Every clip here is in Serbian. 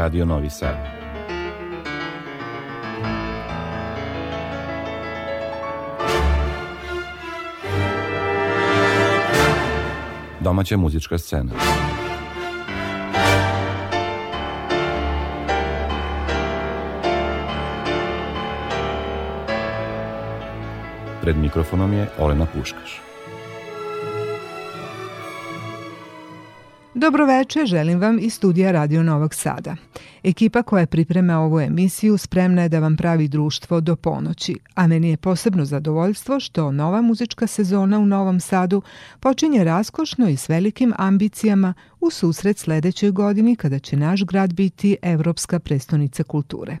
Radio Novi Sad. Domaća muzička scena. Pred mikrofonom je Olena Puškaš. Dobroveče, želim vam iz studija Radio Novog Sada. Ekipa koja priprema ovu emisiju spremna je da vam pravi društvo do ponoći, a meni je posebno zadovoljstvo što nova muzička sezona u Novom Sadu počinje raskošno i s velikim ambicijama u susret sledećoj godini kada će naš grad biti Evropska prestonica kulture.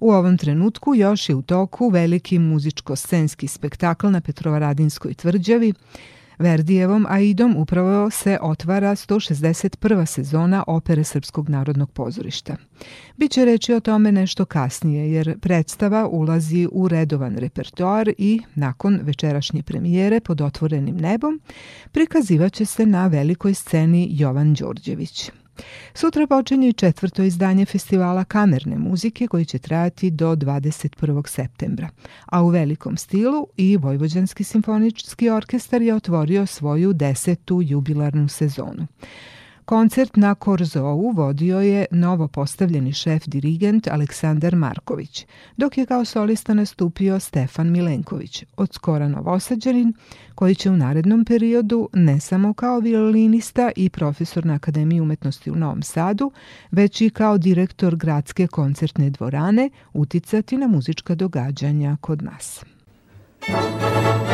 U ovom trenutku još je u toku veliki muzičko-scenski spektakl na Petrovaradinskoj tvrđavi, Verdijevom Aidom upravo se otvara 161. sezona opere Srpskog narodnog pozorišta. Biće reći o tome nešto kasnije, jer predstava ulazi u redovan repertoar i, nakon večerašnje premijere pod otvorenim nebom, prikazivaće se na velikoj sceni Jovan Đorđević. Sutra počinje četvrto izdanje festivala kamerne muzike koji će trajati do 21. septembra, a u velikom stilu i Vojvođanski simfonički orkestar je otvorio svoju desetu jubilarnu sezonu. Koncert na Korzovu vodio je novo postavljeni šef dirigent Aleksandar Marković, dok je kao solista nastupio Stefan Milenković, od skora novosađanin, koji će u narednom periodu ne samo kao violinista i profesor na Akademiji umetnosti u Novom Sadu, već i kao direktor gradske koncertne dvorane uticati na muzička događanja kod nas. Muzika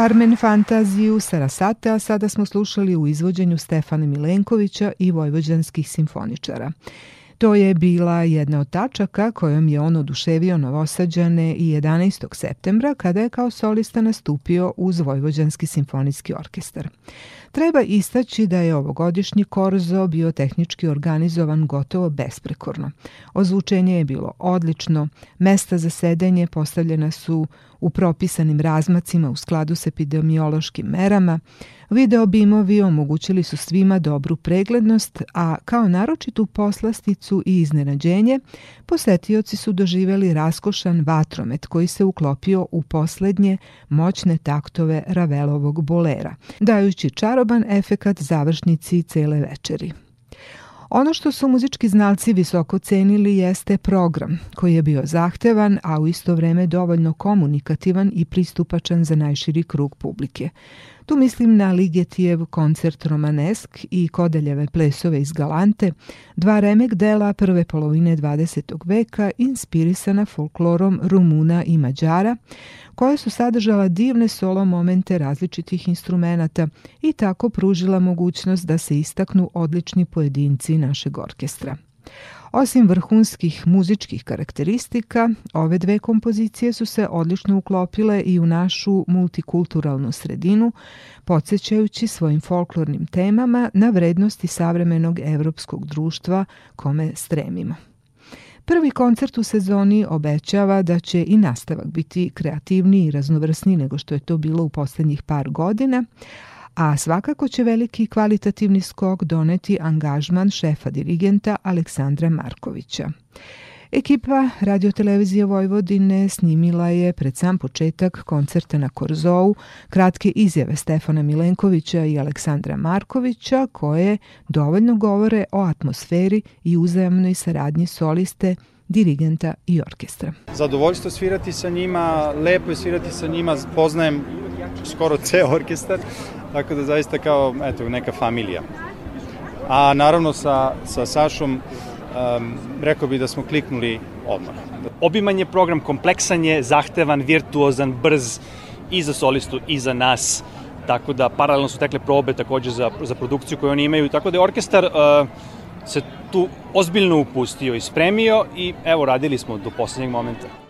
Carmen Fantaziju Sarasate, a sada smo slušali u izvođenju Stefana Milenkovića i vojvođanskih simfoničara. To je bila jedna od tačaka kojom je on oduševio Novosađane i 11. septembra kada je kao solista nastupio uz Vojvođanski simfonijski orkestar. Treba istaći da je ovogodišnji korzo bio tehnički organizovan gotovo besprekorno. Ozvučenje je bilo odlično, mesta za sedenje postavljena su u propisanim razmacima u skladu s epidemiološkim merama, video bimovi omogućili su svima dobru preglednost, a kao naročitu poslasticu i iznenađenje, posetioci su doživeli raskošan vatromet koji se uklopio u poslednje moćne taktove Ravelovog bolera, dajući čaroban efekat završnici cele večeri. Ono što su muzički znalci visoko cenili jeste program, koji je bio zahtevan, a u isto vreme dovoljno komunikativan i pristupačan za najširi krug publike. Tu mislim na Ligetijev koncert Romanesk i Kodeljeve plesove iz Galante, dva remek dela prve polovine 20. veka inspirisana folklorom Rumuna i Mađara, koja su sadržala divne solo momente različitih instrumenta i tako pružila mogućnost da se istaknu odlični pojedinci našeg orkestra. Osim vrhunskih muzičkih karakteristika, ove dve kompozicije su se odlično uklopile i u našu multikulturalnu sredinu, podsjećajući svojim folklornim temama na vrednosti savremenog evropskog društva kome stremimo. Prvi koncert u sezoni obećava da će i nastavak biti kreativniji i raznovrsniji nego što je to bilo u poslednjih par godina, a svakako će veliki kvalitativni skok doneti angažman šefa dirigenta Aleksandra Markovića. Ekipa radiotelevizije Vojvodine snimila je pred sam početak koncerta na Korzou kratke izjave Stefana Milenkovića i Aleksandra Markovića koje dovoljno govore o atmosferi i uzajamnoj saradnji soliste dirigenta i orkestra. Zadovoljstvo svirati sa njima, lepo je svirati sa njima, poznajem skoro ceo orkestar, tako da zaista kao eto, neka familija. A naravno sa, sa Sašom um, rekao bih da smo kliknuli odmah. Obiman je program, kompleksan je, zahtevan, virtuozan, brz i za solistu i za nas, tako da paralelno su tekle probe takođe za, za produkciju koju oni imaju, tako da je orkestar uh, se tu ozbiljno upustio i spremio i evo radili smo do poslednjeg momenta.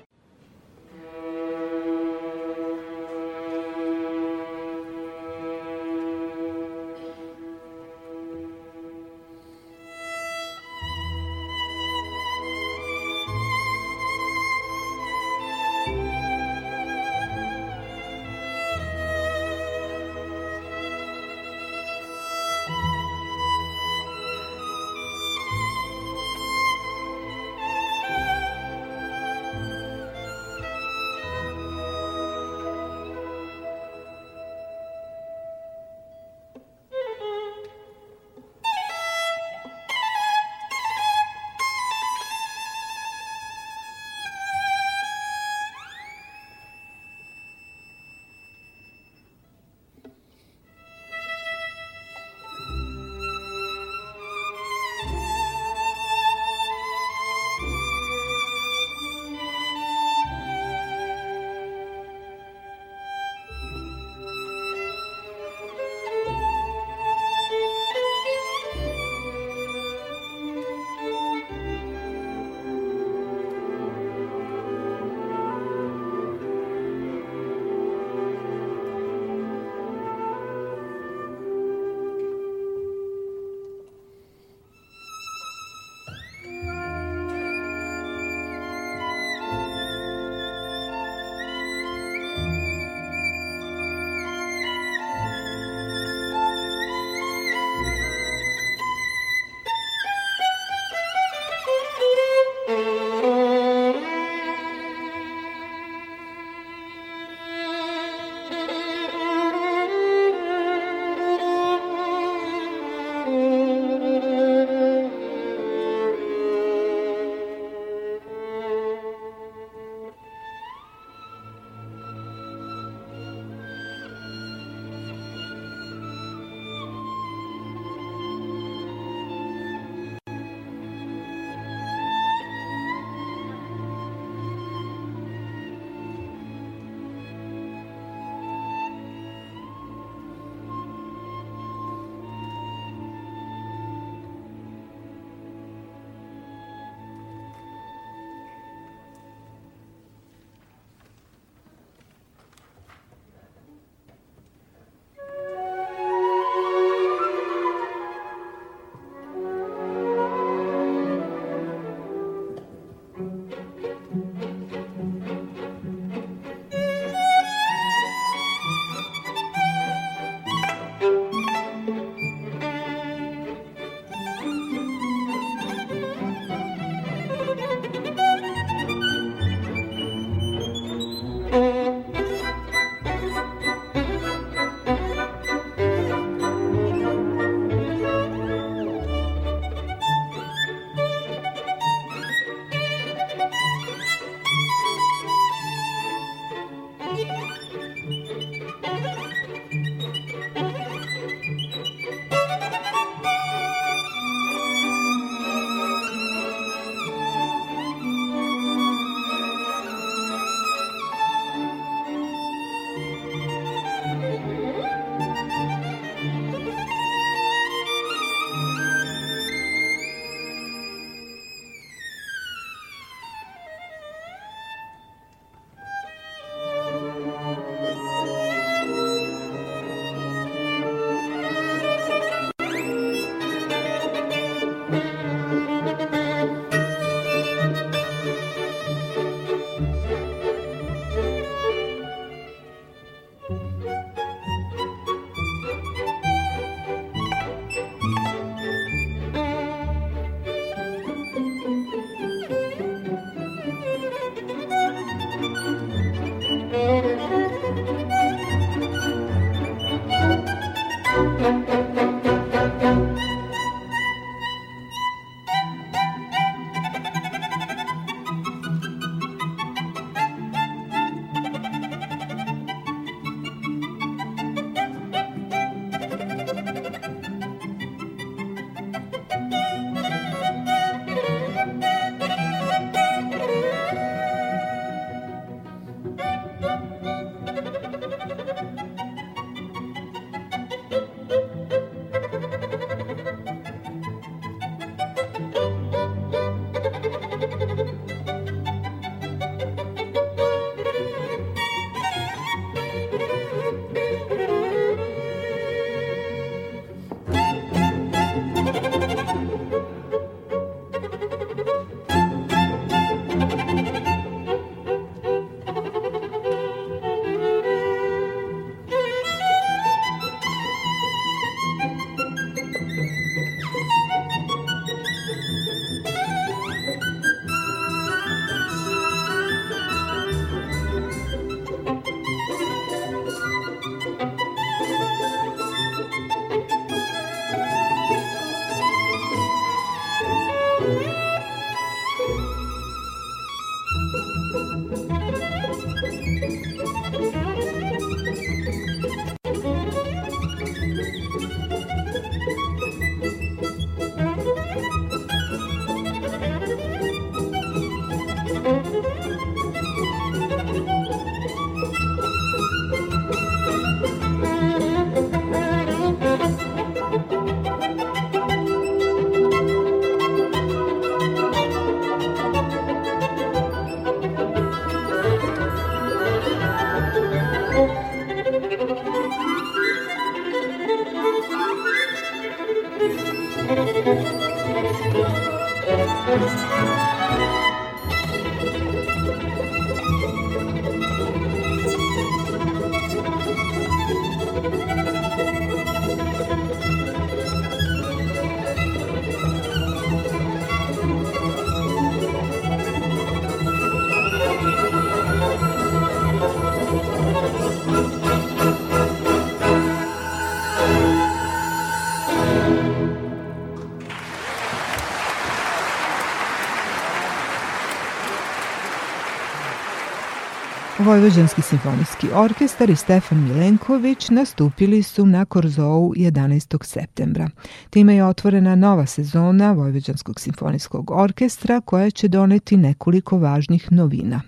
Vojvođanski simfonijski orkestar i Stefan Milenković nastupili su na Korzou 11. septembra. Time je otvorena nova sezona Vojvođanskog simfonijskog orkestra koja će doneti nekoliko važnih novina.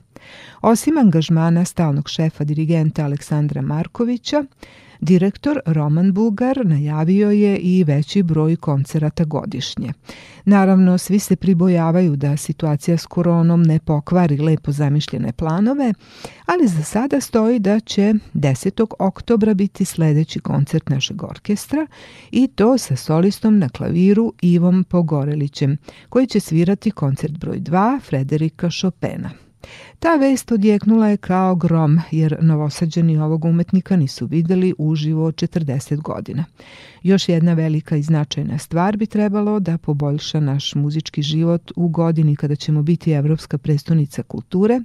Osim angažmana stalnog šefa dirigenta Aleksandra Markovića, Direktor Roman Bugar najavio je i veći broj koncerata godišnje. Naravno, svi se pribojavaju da situacija s koronom ne pokvari lepo zamišljene planove, ali za sada stoji da će 10. oktobra biti sledeći koncert našeg orkestra i to sa solistom na klaviru Ivom Pogorelićem, koji će svirati koncert broj 2 Frederika Chopina. Ta vest odjeknula je kao grom, jer novosađeni ovog umetnika nisu videli uživo 40 godina. Još jedna velika i značajna stvar bi trebalo da poboljša naš muzički život u godini kada ćemo biti Evropska prestonica kulture,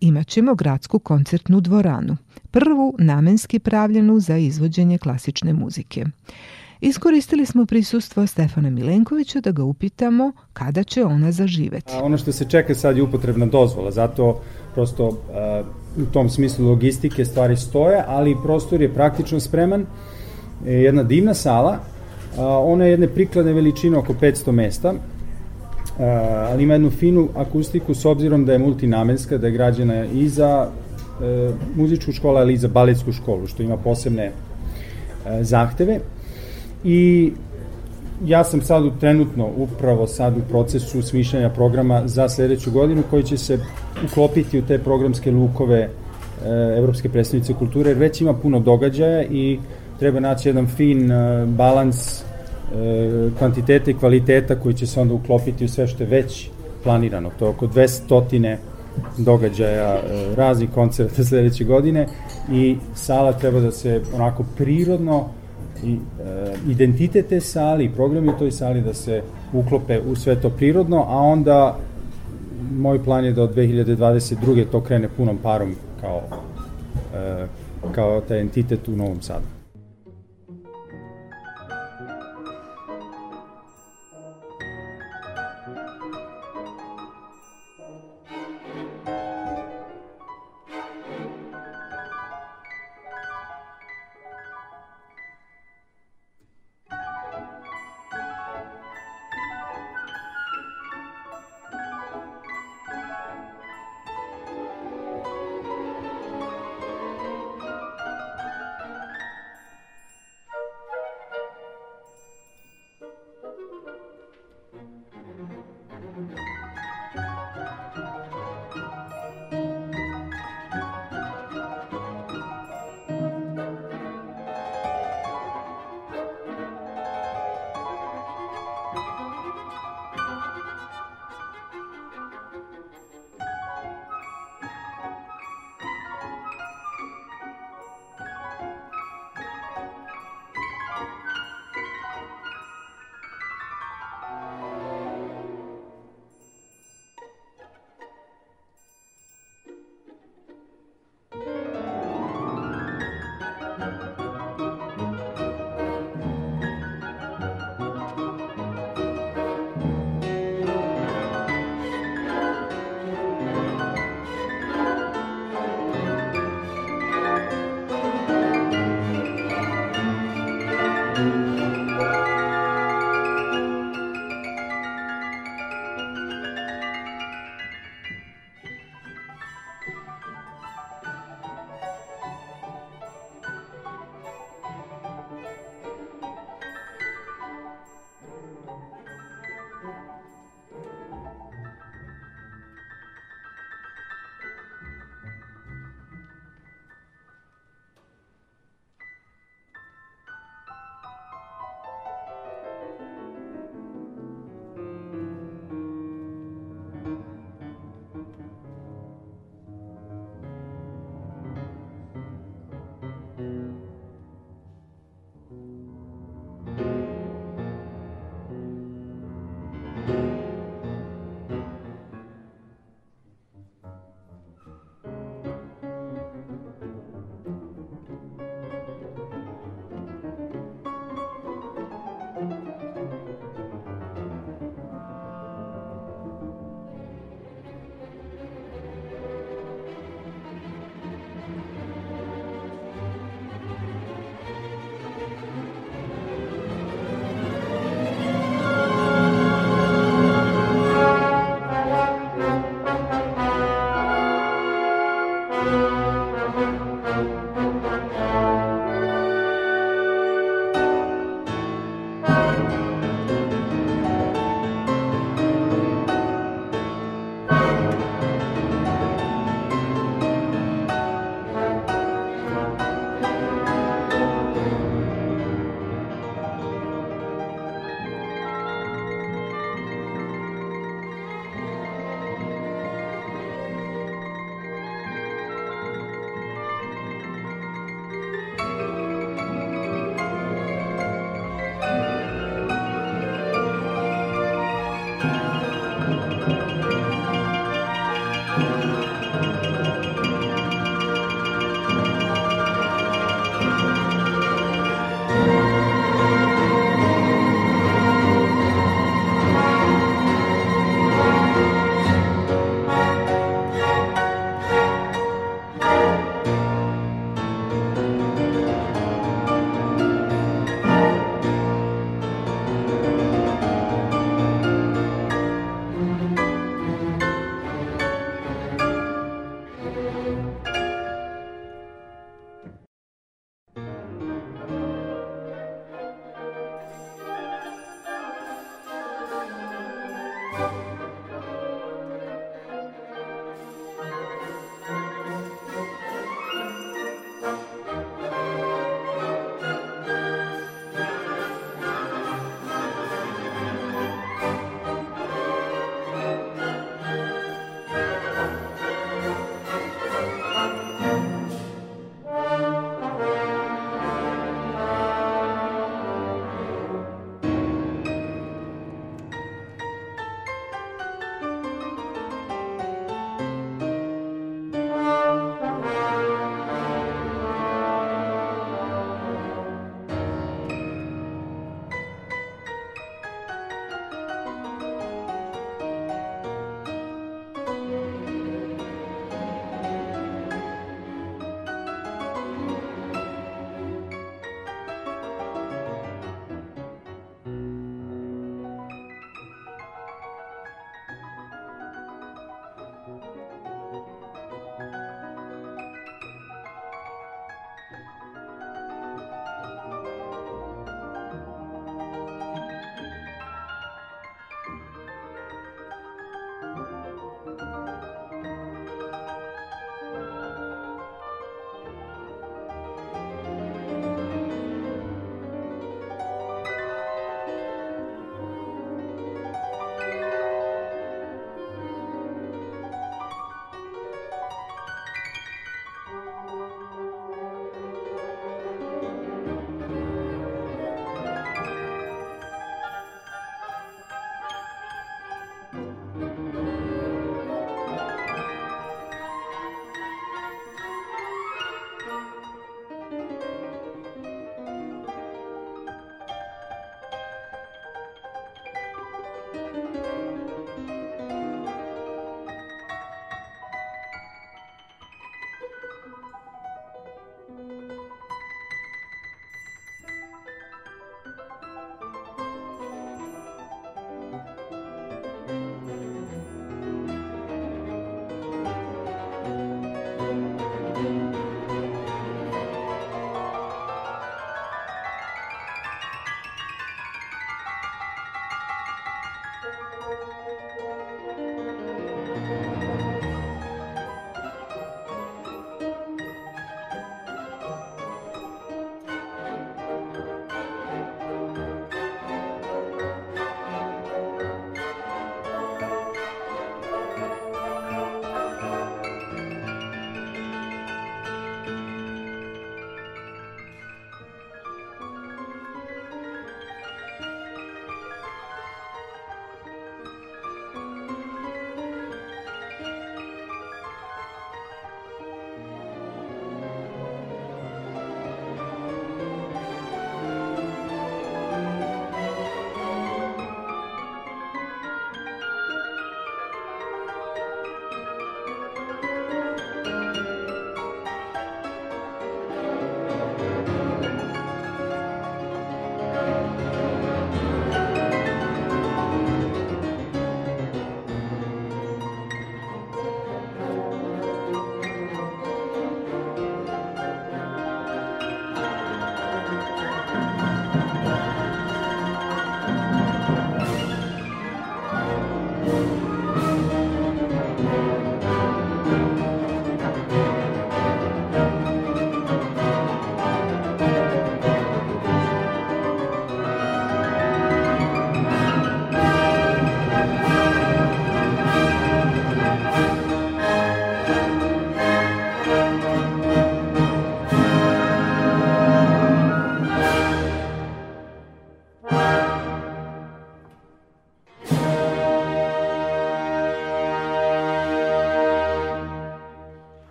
imaćemo gradsku koncertnu dvoranu, prvu namenski pravljenu za izvođenje klasične muzike. Iskoristili smo prisustvo Stefana Milenkovića da ga upitamo kada će ona zaživeti. A ono što se čeka sad je upotrebna dozvola, zato prosto u tom smislu logistike stvari stoje, ali prostor je praktično spreman. E, jedna divna sala, ona je jedne prikladne veličine oko 500 mesta, uh, ali ima jednu finu akustiku s obzirom da je multinamenska, da je građena i za uh, muzičku školu, ali i za baletsku školu, što ima posebne uh, zahteve i ja sam sad trenutno upravo sad u procesu smišljanja programa za sledeću godinu koji će se uklopiti u te programske lukove e, Evropske predstavnice kulture, jer već ima puno događaja i treba naći jedan fin e, balans e, kvantiteta i kvaliteta koji će se onda uklopiti u sve što je već planirano. To je oko 200 događaja, raznih koncerta sledeće godine i sala treba da se onako prirodno i e, identitet te sali i programi u toj sali da se uklope u sve to prirodno, a onda moj plan je da od 2022. to krene punom parom kao, e, kao taj entitet u Novom Sadu.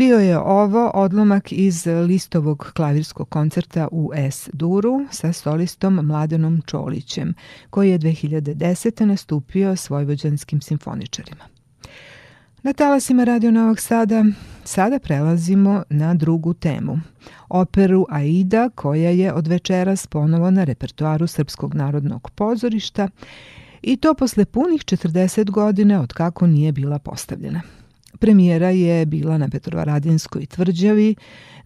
Bio je ovo odlomak iz listovog klavirskog koncerta u S-duru sa solistom Mladenom Čolićem, koji je 2010. nastupio s vojvođanskim simfoničarima. Na talasima Radio Novog Sada sada prelazimo na drugu temu. Operu Aida koja je od večeras ponovo na repertoaru Srpskog narodnog pozorišta i to posle punih 40 godina od kako nije bila postavljena. Premijera je bila na Petrovaradinskoj tvrđavi,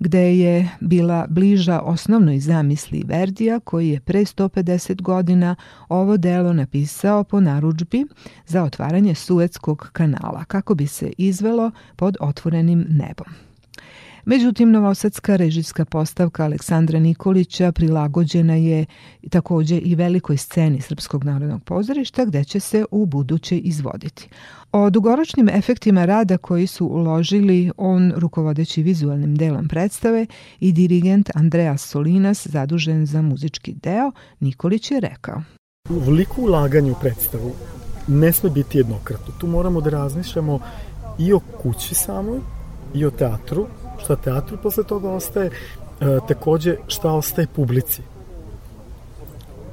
gde je bila bliža osnovnoj zamisli Verdija, koji je pre 150 godina ovo delo napisao po naručbi za otvaranje Suetskog kanala, kako bi se izvelo pod otvorenim nebom. Međutim, novosadska režijska postavka Aleksandra Nikolića prilagođena je takođe i velikoj sceni Srpskog narodnog pozorišta gde će se u buduće izvoditi. O dugoročnim efektima rada koji su uložili on rukovodeći vizualnim delom predstave i dirigent Andreas Solinas zadužen za muzički deo, Nikolić je rekao. Veliko ulaganje u predstavu ne sme biti jednokratno. Tu moramo da razmišljamo i o kući samoj, i o teatru, šta teatru posle toga ostaje, e, takođe šta ostaje publici.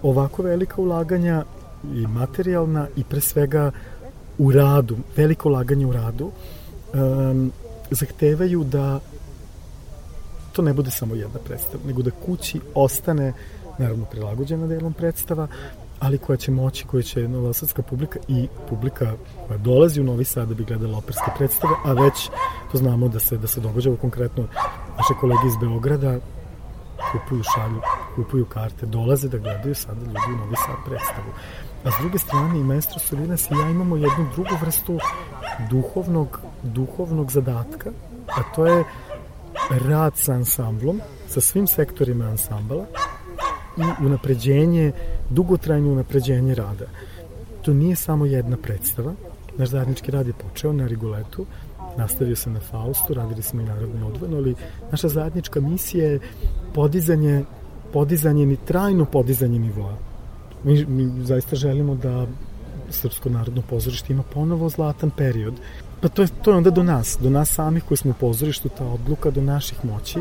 Ovako velika ulaganja i materijalna i pre svega u radu, veliko ulaganje u radu, um, zahtevaju da to ne bude samo jedna predstava, nego da kući ostane, naravno prilagođena delom predstava, ali koja će moći, koja će novosadska publika i publika koja dolazi u Novi Sad da bi gledala operske predstave, a već to znamo da se, da se događa konkretno naše kolege iz Beograda kupuju šalju, kupuju karte, dolaze da gledaju sada ljudi u Novi Sad predstavu. A s druge strane i maestro Solinas i ja imamo jednu drugu vrstu duhovnog, duhovnog zadatka, a to je rad sa ansamblom, sa svim sektorima ansambala, i unapređenje, dugotrajno unapređenje rada. To nije samo jedna predstava. Naš zajednički rad je počeo na Rigoletu, nastavio se na Faustu, radili smo i narodno odvojno, ali naša zajednička misija je podizanje, podizanje ni trajno podizanje nivoa. Mi, mi zaista želimo da Srpsko narodno pozorište ima ponovo zlatan period. Pa to je, to je onda do nas, do nas samih koji smo u pozorištu, ta odluka do naših moći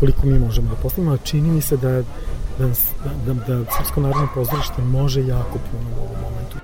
koliko mi možemo da postavimo, a čini mi se da, da, da, da Srpsko narodno pozorište može jako puno u ovom momentu.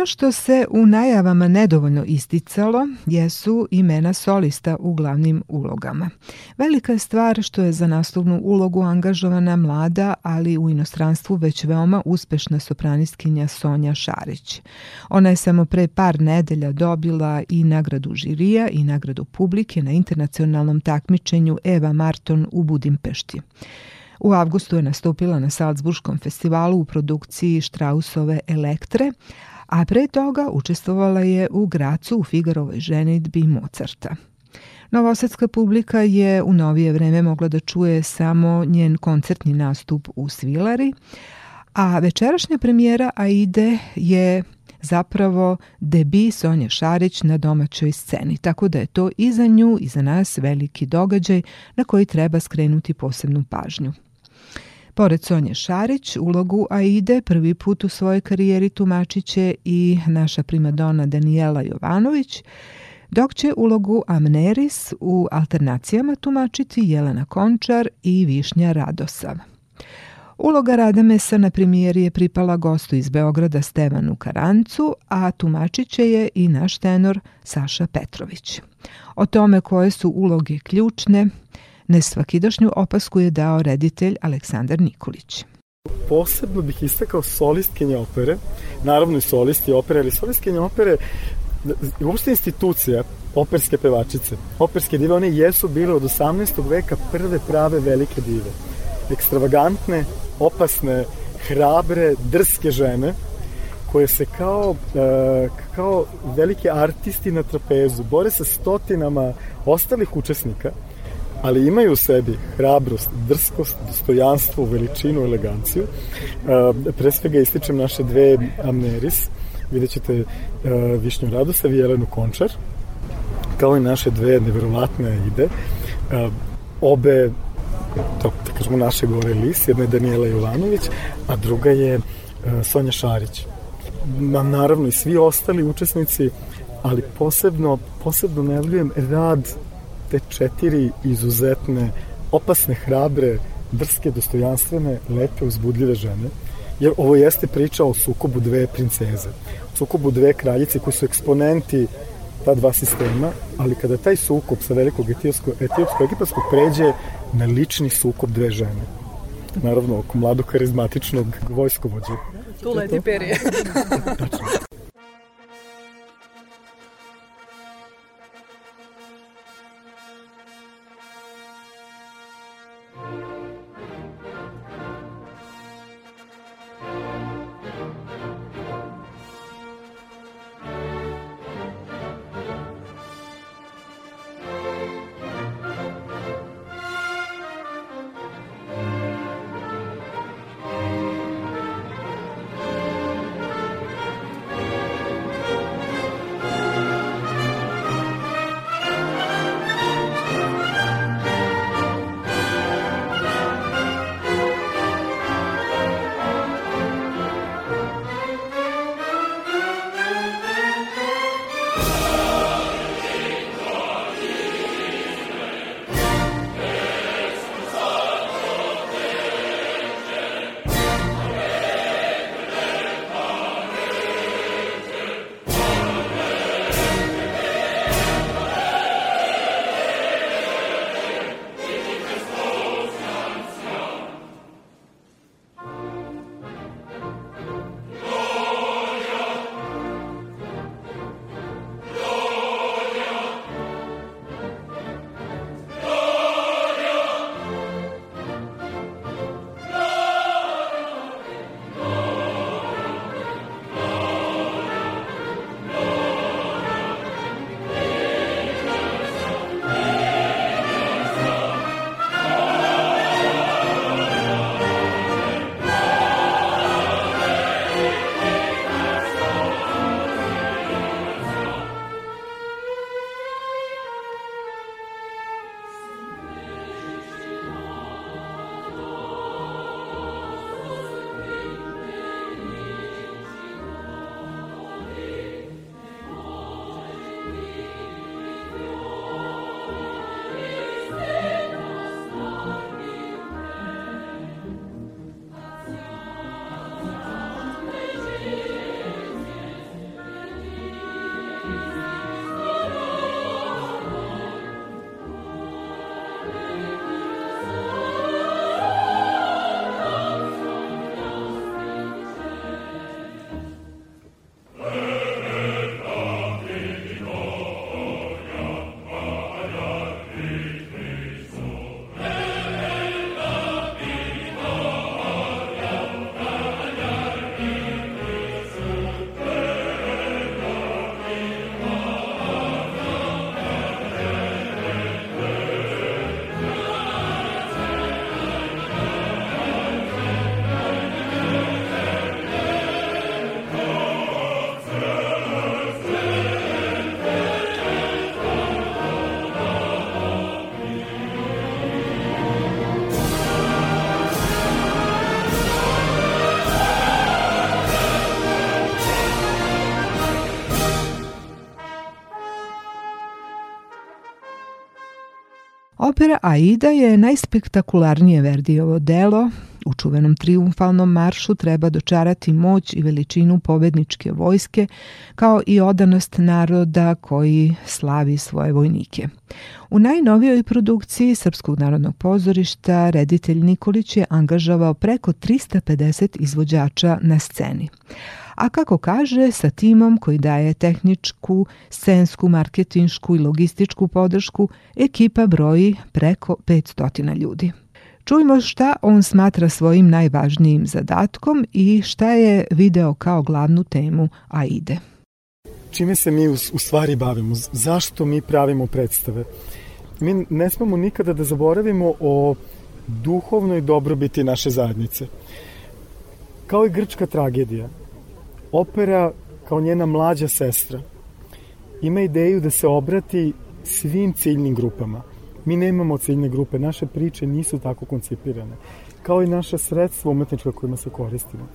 Ono što se u najavama nedovoljno isticalo jesu imena solista u glavnim ulogama. Velika je stvar što je za naslovnu ulogu angažovana mlada, ali u inostranstvu već veoma uspešna sopranistkinja Sonja Šarić. Ona je samo pre par nedelja dobila i nagradu žirija i nagradu publike na internacionalnom takmičenju Eva Marton u Budimpešti. U avgustu je nastupila na Salzburškom festivalu u produkciji Štrausove Elektre, a pre toga učestvovala je u Gracu u Figarovoj ženitbi Mozarta. Novosadska publika je u novije vreme mogla da čuje samo njen koncertni nastup u Svilari, a večerašnja premijera Aide je zapravo debi Sonja Šarić na domaćoj sceni, tako da je to i za nju i za nas veliki događaj na koji treba skrenuti posebnu pažnju. Pored Sonje Šarić, ulogu Aide prvi put u svojoj karijeri tumačiće i naša primadona Daniela Jovanović, dok će ulogu Amneris u alternacijama tumačiti Jelena Končar i Višnja Radosav. Uloga Radamesa na premijeri je pripala gostu iz Beograda Stevanu Karancu, a tumačiće je i naš tenor Saša Petrović. O tome koje su uloge ključne, nesvakidašnju opasku je dao reditelj Aleksandar Nikolić. Posebno bih istakao solistkinje opere, naravno i solisti opere, ali solistkinje opere uopšte institucija operske pevačice, operske dive, one jesu bile od 18. veka prve prave velike dive. Ekstravagantne, opasne, hrabre, drske žene, koje se kao, e, kao velike artisti na trapezu bore sa stotinama ostalih učesnika, ali imaju u sebi hrabrost, drskost, dostojanstvo, veličinu, eleganciju. E, pre svega ističem naše dve amneris, vidjet ćete uh, Višnju Radosav i Jelenu Končar, kao i naše dve neverovatne ide. Uh, obe, to, da kažemo, naše gore lis, jedna je Daniela Jovanović, a druga je Sonja Šarić. Na, naravno i svi ostali učesnici, ali posebno, posebno najavljujem rad te četiri izuzetne, opasne, hrabre, drske, dostojanstvene, lepe, uzbudljive žene jer ovo jeste priča o sukobu dve princeze, o sukobu dve kraljice koji su eksponenti ta dva sistema, ali kada taj sukob sa velikog etiopsko-egipatskog pređe na lični sukob dve žene. Naravno, oko mladog karizmatičnog vojskovođa. Tu leti perije. Tačno. Opera Aida je najspektakularnije Verdijevo delo. U čuvenom triumfalnom maršu treba dočarati moć i veličinu pobedničke vojske, kao i odanost naroda koji slavi svoje vojnike. U najnovijoj produkciji Srpskog narodnog pozorišta reditelj Nikolić je angažavao preko 350 izvođača na sceni a kako kaže, sa timom koji daje tehničku, scensku, marketinšku i logističku podršku, ekipa broji preko 500 ljudi. Čujmo šta on smatra svojim najvažnijim zadatkom i šta je video kao glavnu temu AIDE. Čime se mi u, u stvari bavimo? Zašto mi pravimo predstave? Mi ne smemo nikada da zaboravimo o duhovnoj dobrobiti naše zajednice. Kao i grčka tragedija, opera kao njena mlađa sestra ima ideju da se obrati svim ciljnim grupama. Mi nemamo ciljne grupe, naše priče nisu tako koncipirane. Kao i naša sredstva umetnička kojima se koristimo.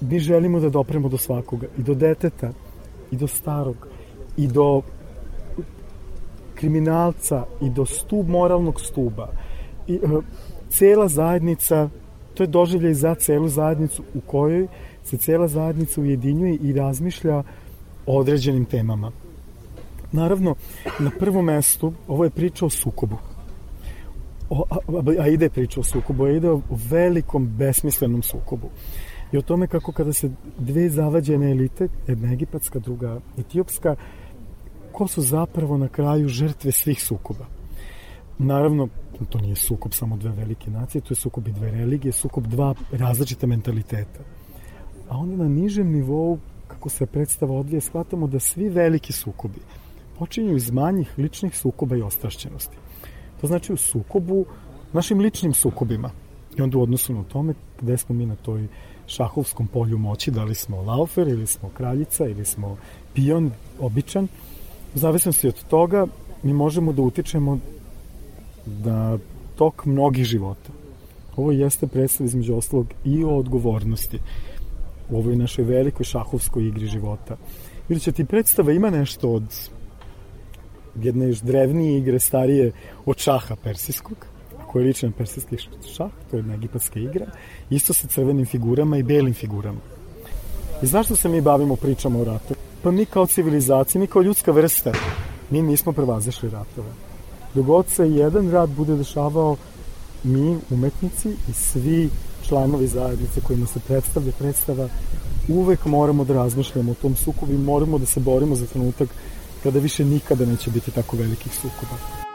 Mi želimo da dopremo do svakoga, i do deteta, i do starog, i do kriminalca, i do stub moralnog stuba. I, uh, cela zajednica, to je doživljaj za celu zajednicu u kojoj se cela zajednica ujedinjuje i razmišlja o određenim temama. Naravno, na prvom mestu ovo je priča o sukobu. O, a, a ide priča o sukobu, a ide o velikom besmislenom sukobu. I o tome kako kada se dve zavađene elite, jedna egipatska, druga etiopska, ko su zapravo na kraju žrtve svih sukoba. Naravno, to nije sukob samo dve velike nacije, to je sukob i dve religije, sukob dva različita mentaliteta a onda na nižem nivou, kako se predstava odvije, shvatamo da svi veliki sukobi počinju iz manjih ličnih sukoba i ostrašćenosti. To znači u sukobu, našim ličnim sukobima. I onda u odnosu na tome gde smo mi na toj šahovskom polju moći, da li smo laufer ili smo kraljica ili smo pion, običan, u zavisnosti od toga mi možemo da utičemo da tok mnogih života. Ovo jeste predstav između ostalog i o odgovornosti u ovoj našoj velikoj šahovskoj igri života. Će ti predstava ima nešto od jedne još drevnije igre, starije od šaha persijskog, koji je ličan persijski šah, to je jedna egipatska igra, isto sa crvenim figurama i belim figurama. I zašto se mi bavimo pričama o ratu? Pa mi kao civilizacija, mi kao ljudska vrsta, mi nismo prevazešli ratove. Dogod se jedan rat bude dešavao, mi, umetnici i svi članovi zajednice kojima se predstavlja predstava, uvek moramo da razmišljamo o tom sukobu i moramo da se borimo za trenutak kada više nikada neće biti tako velikih sukoba.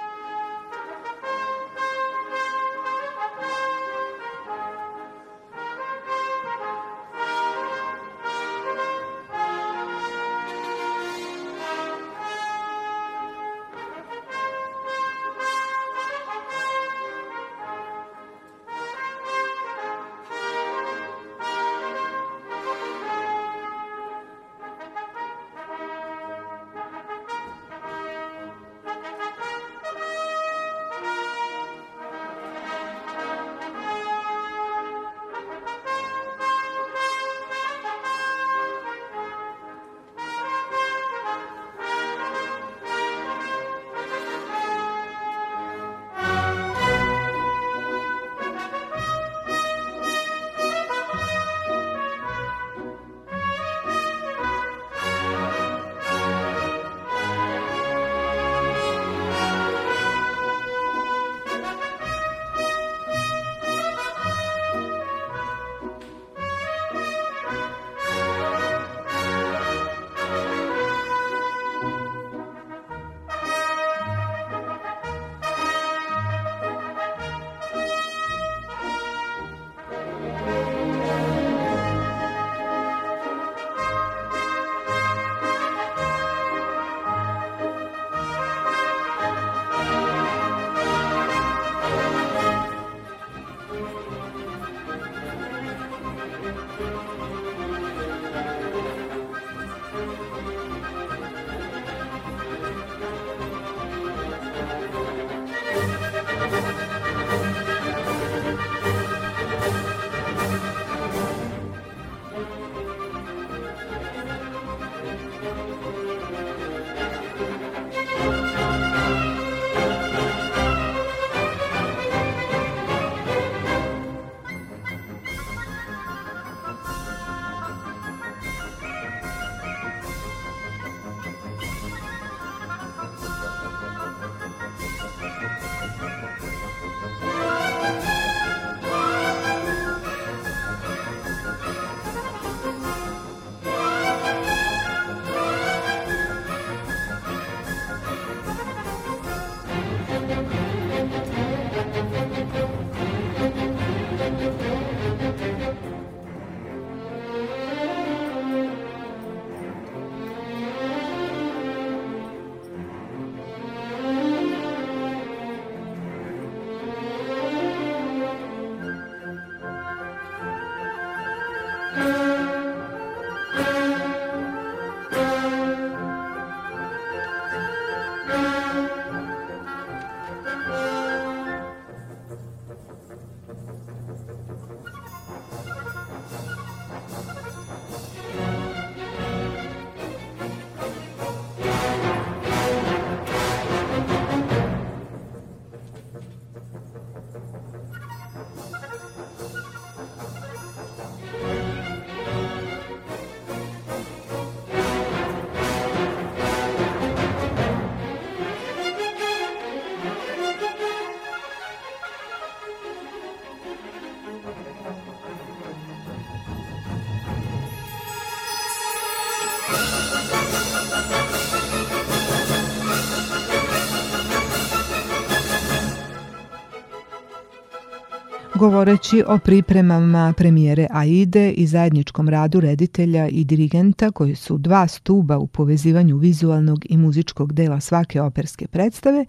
Govoreći o pripremama premijere Aide i zajedničkom radu reditelja i dirigenta koji su dva stuba u povezivanju vizualnog i muzičkog dela svake operske predstave,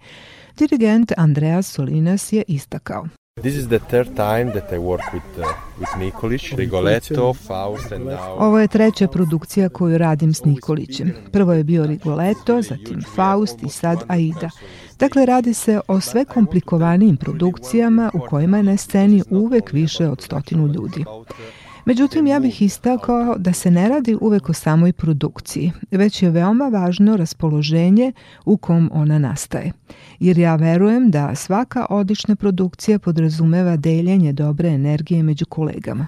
dirigent Andreas Solinas je istakao. This is the third time that I work with, uh, with Nikolić, Rigoletto, Faust and now... Ovo je treća produkcija koju radim s Nikolićem. Prvo je bio Rigoletto, zatim Faust i sad Aida. Dakle, radi se o sve komplikovanijim produkcijama u kojima je na sceni uvek više od stotinu ljudi. Međutim, ja bih istakao da se ne radi uvek o samoj produkciji, već je veoma važno raspoloženje u kom ona nastaje. Jer ja verujem da svaka odlična produkcija podrazumeva deljenje dobre energije među kolegama.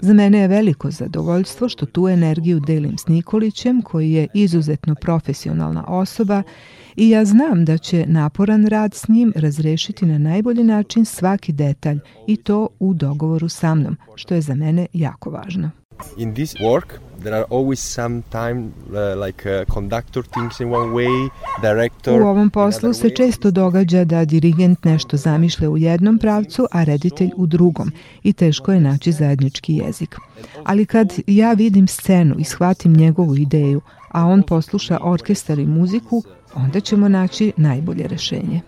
Za mene je veliko zadovoljstvo što tu energiju delim s Nikolićem, koji je izuzetno profesionalna osoba i ja znam da će naporan rad s njim razrešiti na najbolji način svaki detalj i to u dogovoru sa mnom, što je za mene jako važno. In this work there are always some time uh, like uh, conductor thinks in one way, director U ovom poslu se često događa da dirigent nešto zamišlja u jednom pravcu, a reditelj u drugom i teško je naći zajednički jezik. Ali kad ja vidim scenu i shvatim njegovu ideju, a on posluša orkestar i muziku, onda ćemo naći najbolje rešenje.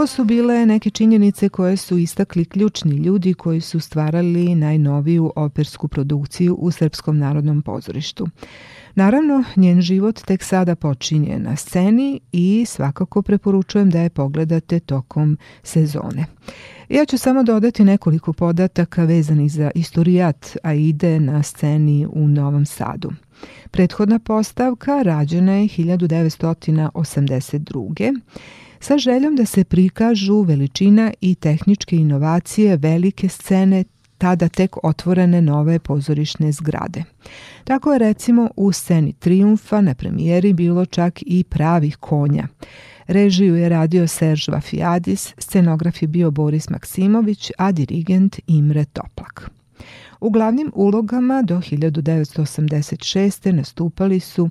Ovo su bile neke činjenice koje su istakli ključni ljudi koji su stvarali najnoviju opersku produkciju u Srpskom narodnom pozorištu. Naravno, njen život tek sada počinje na sceni i svakako preporučujem da je pogledate tokom sezone. Ja ću samo dodati nekoliko podataka vezanih za istorijat Aide na sceni u Novom Sadu. Prethodna postavka rađena je 1982 sa željom da se prikažu veličina i tehničke inovacije velike scene tada tek otvorene nove pozorišne zgrade. Tako je recimo u sceni Triumfa na premijeri bilo čak i pravih konja. Režiju je radio Serž Vafijadis, scenograf je bio Boris Maksimović, a dirigent Imre Toplak. U glavnim ulogama do 1986. nastupali su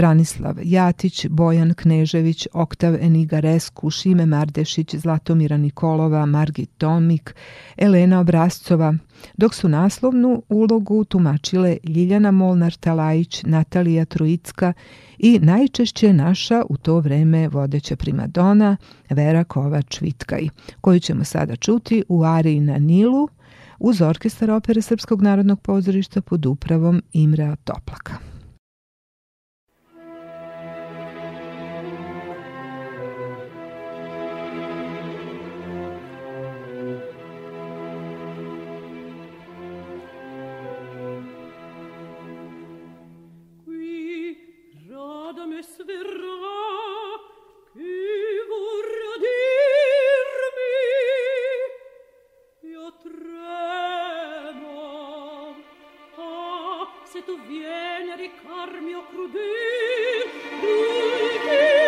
Branislav Jatić, Bojan Knežević, Oktav Enigaresku, Šime Mardešić, Zlatomira Nikolova, Margit Tomik, Elena Obrazcova, dok su naslovnu ulogu tumačile Ljiljana Molnar-Talajić, Natalija Trojicka i najčešće naša u to vreme vodeća primadona Vera Kovač-Vitkaj, koju ćemo sada čuti u Ariji na Nilu uz orkestar opere Srpskog narodnog pozorišta pod upravom Imrea Toplaka. Ah, se tu vieni a ricarmi o crudel, crudel.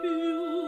you.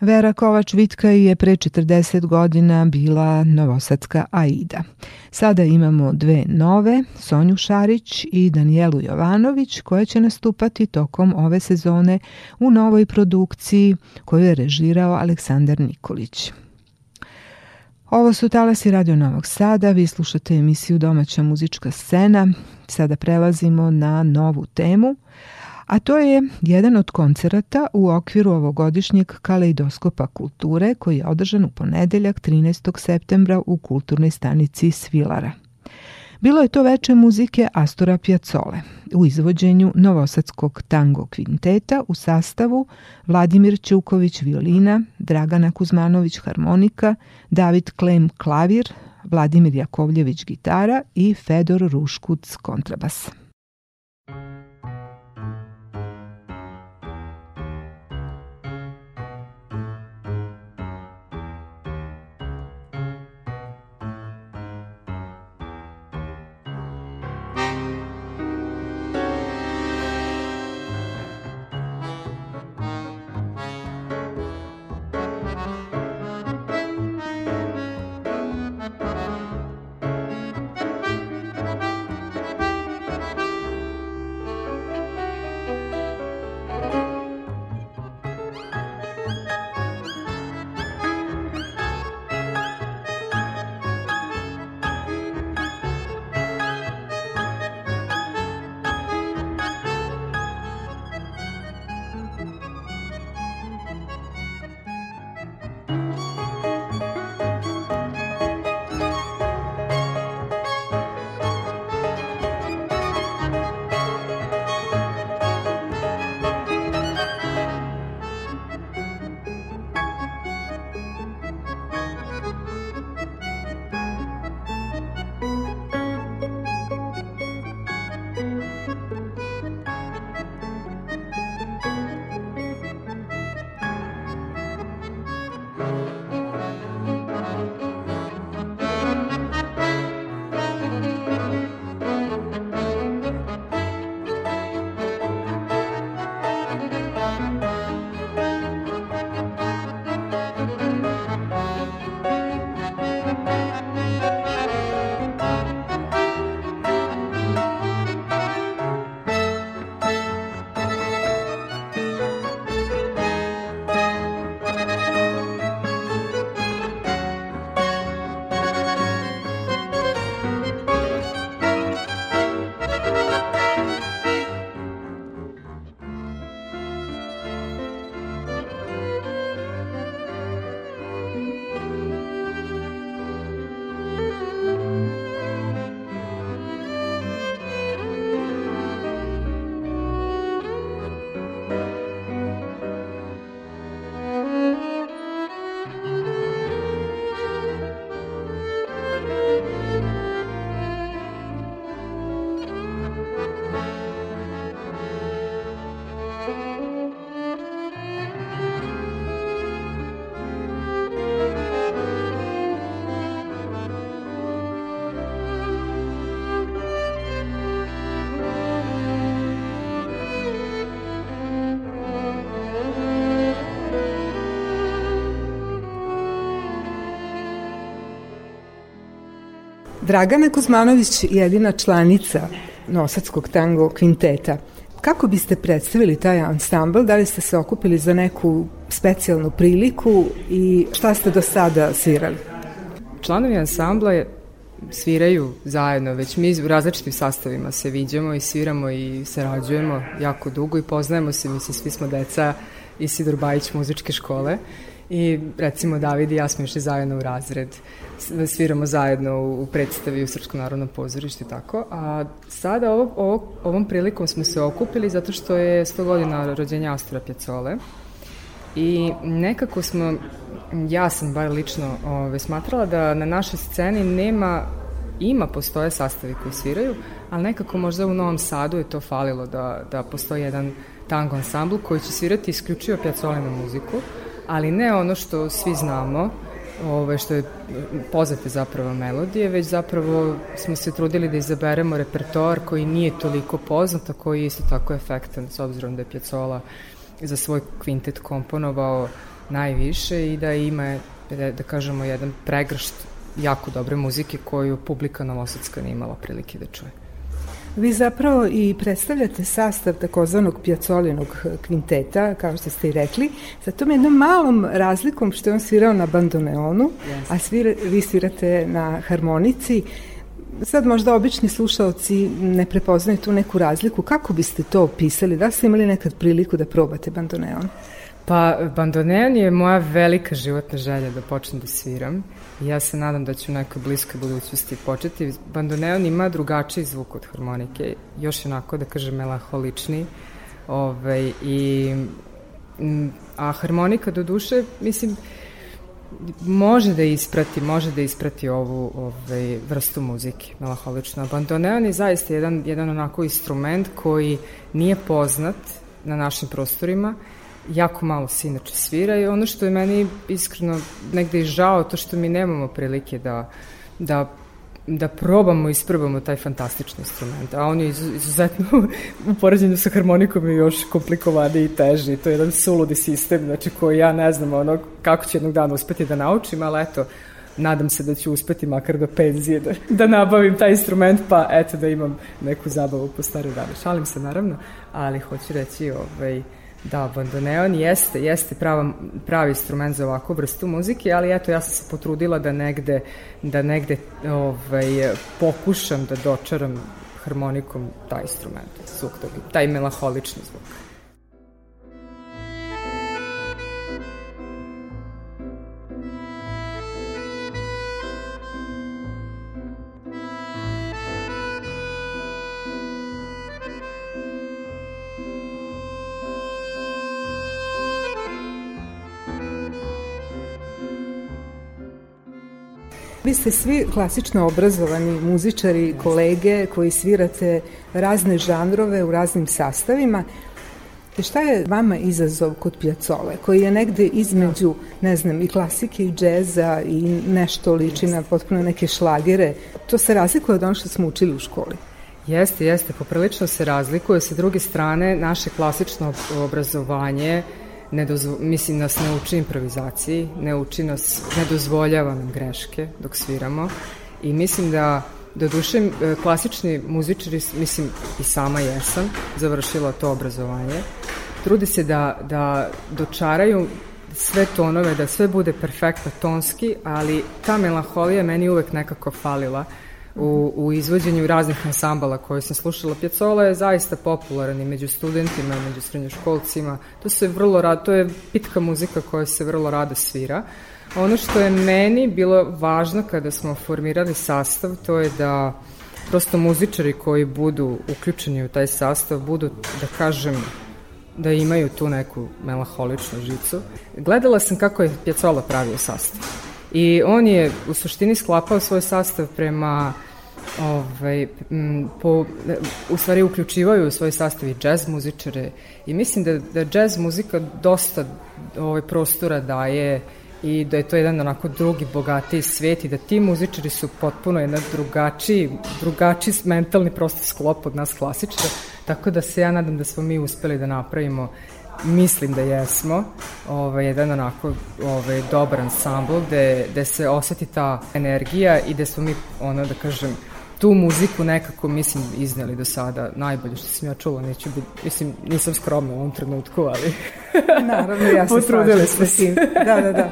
Vera Kovač-Vitka je pre 40 godina bila novosadska Aida. Sada imamo dve nove, Sonju Šarić i Danijelu Jovanović, koje će nastupati tokom ove sezone u novoj produkciji koju je režirao Aleksandar Nikolić. Ovo su talasi Radio Novog Sada, vi slušate emisiju Domaća muzička scena. Sada prelazimo na novu temu – a to je jedan od koncerata u okviru ovogodišnjeg kaleidoskopa kulture koji je održan u ponedeljak 13. septembra u kulturnoj stanici Svilara. Bilo je to veče muzike Astora Piazzole u izvođenju Novosadskog tango kvinteta u sastavu Vladimir Ćuković violina, Dragana Kuzmanović harmonika, David Klem klavir, Vladimir Jakovljević gitara i Fedor Ruškuc kontrabas. Dragana Kuzmanović jedina članica Nosadskog tango kvinteta. Kako biste predstavili taj ansambl? Da li ste se okupili za neku specijalnu priliku i šta ste do sada svirali? Članovi ansambla je sviraju zajedno, već mi u različitim sastavima se viđamo i sviramo i sarađujemo jako dugo i poznajemo se, mislim, svi smo deca Isidor Bajić muzičke škole i recimo David i ja smo išli zajedno u razred. Sviramo zajedno u predstavi u Srpskom narodnom pozorištu i tako, a sada ovo, ovo, ovom prilikom smo se okupili zato što je 100 godina rođenja Astora Pjacole i nekako smo, ja sam bar lično ove, smatrala da na našoj sceni nema ima, postoje sastavi koji sviraju, ali nekako možda u Novom Sadu je to falilo da, da postoji jedan tango ansambl koji će svirati isključivo pjacolinu muziku, ali ne ono što svi znamo, ove, što je poznate zapravo melodije, već zapravo smo se trudili da izaberemo repertoar koji nije toliko poznat, a koji je isto tako efektan, s obzirom da je Pjacola za svoj kvintet komponovao najviše i da ima, da, da kažemo, jedan pregršt jako dobre muzike koju publika Novosadska nije imala prilike da čuje. Vi zapravo i predstavljate sastav takozvanog pjacolinog kvinteta, kao što ste i rekli, sa tom jednom malom razlikom što je on svirao na bandoneonu, yes. a svira, vi svirate na harmonici. Sad možda obični slušalci ne prepoznaju tu neku razliku. Kako biste to opisali? Da ste imali nekad priliku da probate bandoneon? Pa, bandoneon je moja velika životna želja da počnem da sviram. Ja se nadam da ću u nekoj bliskoj budućnosti početi. Bandoneon ima drugačiji zvuk od harmonike, još onako, da kažem, melaholični. Ovaj, i, a harmonika, do duše, mislim, može da isprati, može da isprati ovu ovaj, vrstu muzike, melaholično. Bandoneon je zaista jedan, jedan onako instrument koji nije poznat na našim prostorima, jako malo se inače svira i ono što je meni iskreno negde i žao to što mi nemamo prilike da, da da probamo i isprobamo taj fantastični instrument, a on je izuzetno u poređenju sa harmonikom je još komplikovaniji i teži, to je jedan suludi sistem, znači koji ja ne znam ono, kako ću jednog dana uspeti da naučim, ali eto, nadam se da ću uspeti makar do penzije da, da nabavim taj instrument, pa eto da imam neku zabavu po stare dane. Šalim se naravno, ali hoću reći ovaj, Da, bandoneon jeste, jeste prava, pravi instrument za ovakvu vrstu muzike, ali eto ja sam se potrudila da negde, da negde ovaj, pokušam da dočaram harmonikom taj instrument, zvuk taj melaholični zvuk. Ste svi klasično obrazovani muzičari, kolege koji svirate razne žanrove u raznim sastavima. E šta je vama izazov kod Pjacole, koji je negde između, ne znam, i klasike i džeza i nešto liči na potpuno neke šlagere? To se razlikuje od ono što smo učili u školi. Jeste, jeste, poprilično se razlikuje. Sa druge strane, naše klasično obrazovanje ne dozvo, mislim nas ne uči improvizaciji, ne uči nas, ne dozvoljava nam greške dok sviramo i mislim da do duše klasični muzičari, mislim i sama jesam, završila to obrazovanje, trudi se da, da dočaraju sve tonove, da sve bude perfektno tonski, ali ta melanholija meni uvek nekako falila u, u izvođenju raznih ansambala koje sam slušala. Pjacola je zaista popularan i među studentima, i među srednjoškolcima. To se vrlo rado, to je pitka muzika koja se vrlo rado svira. Ono što je meni bilo važno kada smo formirali sastav, to je da prosto muzičari koji budu uključeni u taj sastav budu, da kažem, da imaju tu neku melaholičnu žicu. Gledala sam kako je Pjacola pravio sastav. I on je u suštini sklapao svoj sastav prema ovaj, m, po, u stvari uključivaju u svoj sastav i džez muzičare. I mislim da, da džez muzika dosta ovaj, prostora daje i da je to jedan onako drugi, bogatiji svet i da ti muzičari su potpuno jedan drugačiji, drugačiji mentalni prosto sklop od nas klasičara, tako da se ja nadam da smo mi uspeli da napravimo mislim da jesmo, ovaj, jedan onako ovaj, dobar ansambl gde, gde se oseti ta energija i gde smo mi, ono da kažem, tu muziku nekako, mislim, izneli do sada najbolje što sam ja čula, neću biti, mislim, nisam skromna u ovom trenutku, ali... Naravno, ja se slažem tim. Da, da, da.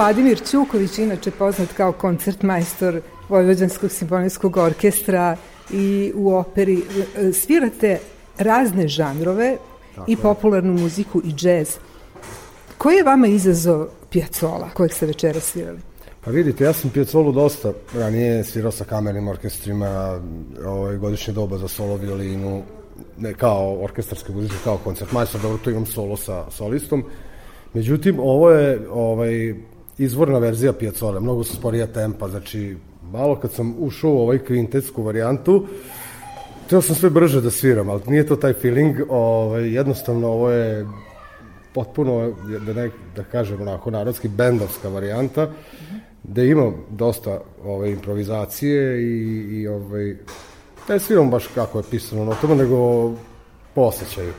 Vladimir Ćuković, inače poznat kao koncertmajstor Vojvođanskog simfonijskog orkestra i u operi. Svirate razne žanrove, Tako i popularnu muziku i džez. Koji je vama izazov Piazzola, kojeg ste večera svirali? Pa vidite, ja sam Piazzolu dosta ranije svirao sa kamernim orkestrima, ovaj, godišnje doba za solo violinu, ne kao orkestarske muzičke, kao koncertmajstor, dobro, tu imam solo sa solistom. Međutim, ovo je ovaj, izvorna verzija Piazzole, mnogo su sporija tempa, znači malo kad sam ušao u ovaj kvintetsku varijantu, Htio sam sve brže da sviram, ali nije to taj feeling, ovaj, jednostavno ovo je potpuno, da, ne, da kažem onako, narodski bendovska varijanta, da ima dosta ove, improvizacije i, i ovaj, ne sviram baš kako je pisano na tome, nego po osjećaju.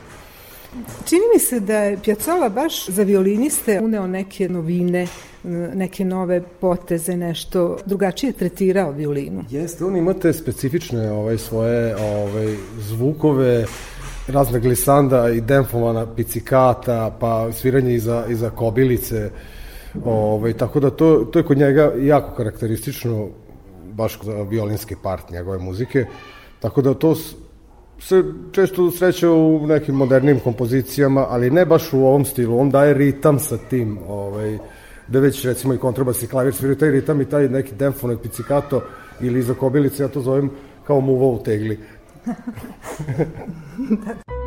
Čini mi se da je Piazzolla baš za violiniste uneo neke novine, neke nove poteze, nešto drugačije tretirao violinu. Jeste, on ima te specifične ovaj, svoje ovaj, zvukove, razne glisanda i demfovana picikata, pa sviranje iza, iza kobilice, ovaj, tako da to, to je kod njega jako karakteristično, baš za violinski part njegove muzike, tako da to se često sreće u nekim modernim kompozicijama, ali ne baš u ovom stilu. On daje ritam sa tim, ovaj, da već recimo i kontrabas i klavir sviraju taj ritam i taj neki demfonet pizzicato ili iza kobilice, ja to zovem kao muva u tegli.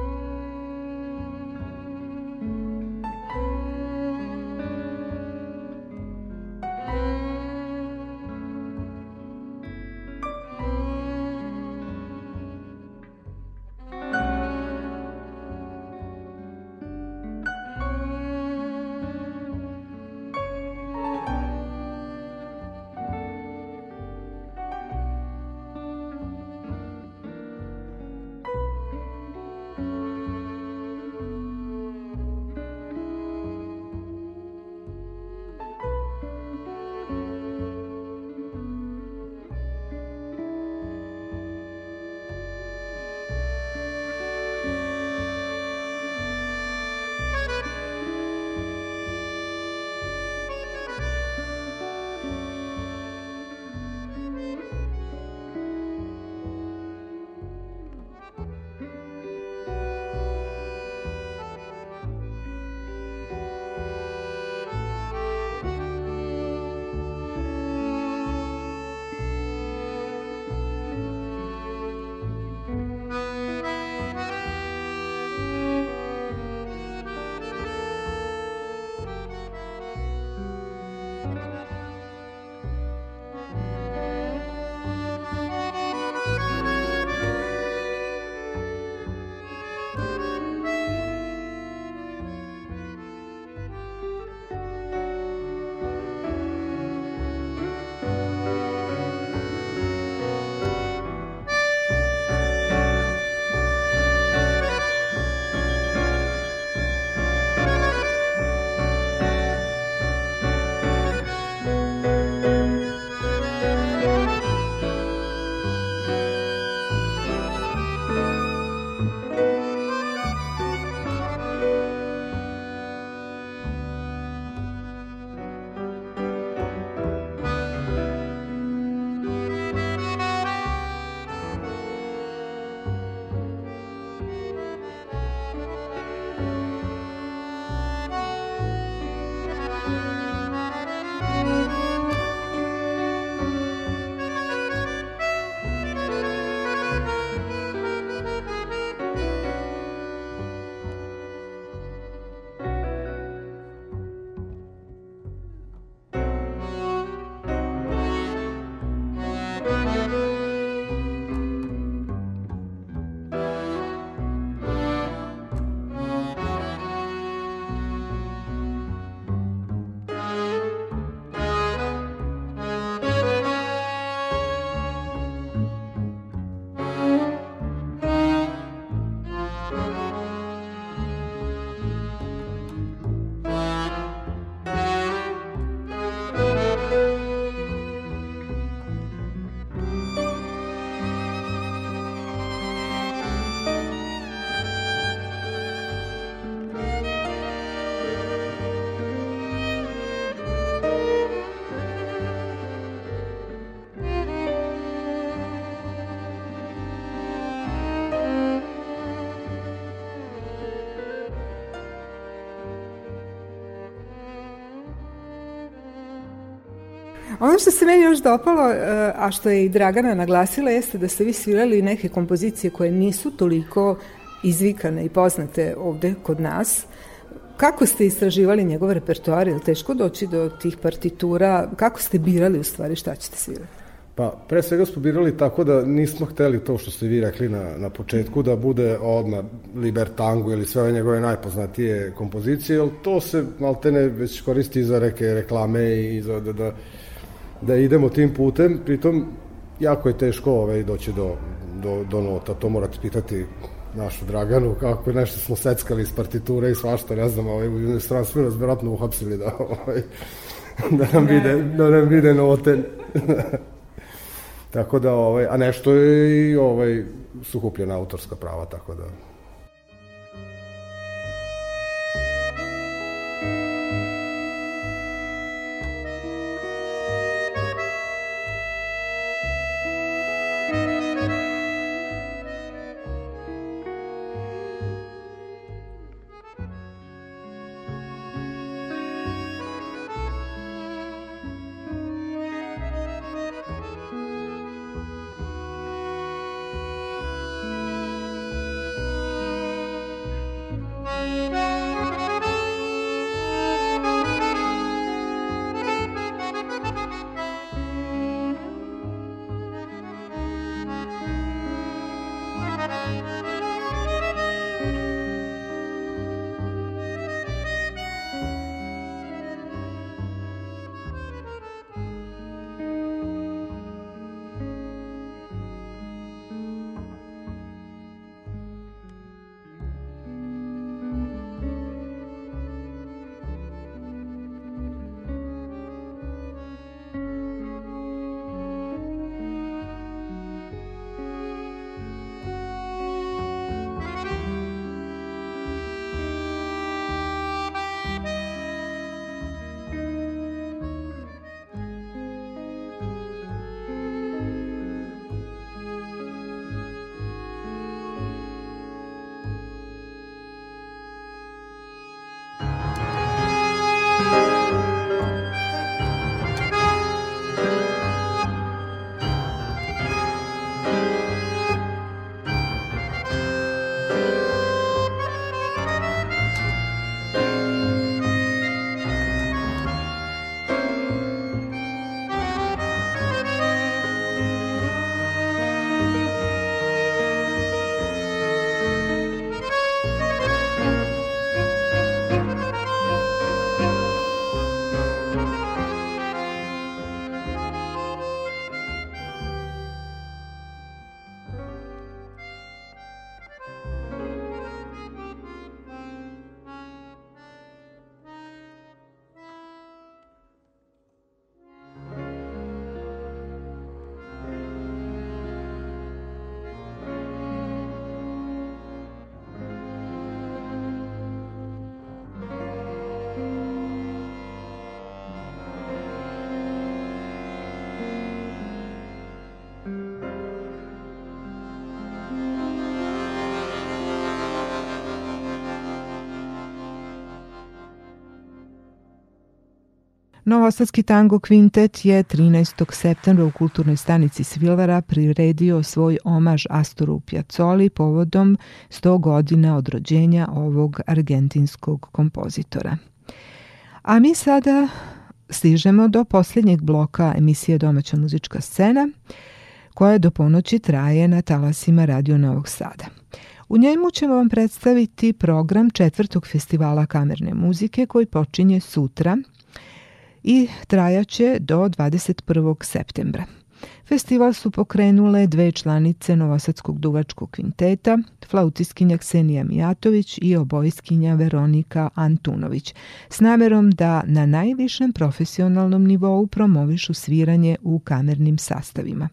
Ono što se meni još dopalo, e, a što je i Dragana naglasila, jeste da ste vi svirali neke kompozicije koje nisu toliko izvikane i poznate ovde kod nas. Kako ste istraživali njegov repertoar? Je teško doći do tih partitura? Kako ste birali u stvari šta ćete svirati? Pa, pre svega smo birali tako da nismo hteli to što ste vi rekli na, na početku, da bude odmah Libertango ili sve ove njegove najpoznatije kompozicije, jer to se maltene već koristi za reke reklame i za da, da, da idemo tim putem, pritom jako je teško ovaj, doći do, do, do nota, to morate pitati našu Draganu, kako nešto smo seckali iz partiture i svašta, ne znam, ovaj, u inostranstvu nas vjerojatno uhapsili da, ovaj, da nam vide, da nam vide note. tako da, ovaj, a nešto je i ovaj, suhupljena autorska prava, tako da Novosadski tango kvintet je 13. septembra u kulturnoj stanici Svilvara priredio svoj omaž Astoru Pjacoli povodom 100 godina od rođenja ovog argentinskog kompozitora. A mi sada stižemo do posljednjeg bloka emisije Domaća muzička scena, koja do ponoći traje na talasima Radio Novog Sada. U njemu ćemo vam predstaviti program četvrtog festivala kamerne muzike koji počinje sutra – i trajaće do 21. septembra. Festival su pokrenule dve članice Novosadskog duvačkog kvinteta, flautiskinja Ksenija Mijatović i obojskinja Veronika Antunović, s namerom da na najvišem profesionalnom nivou promovišu sviranje u kamernim sastavima.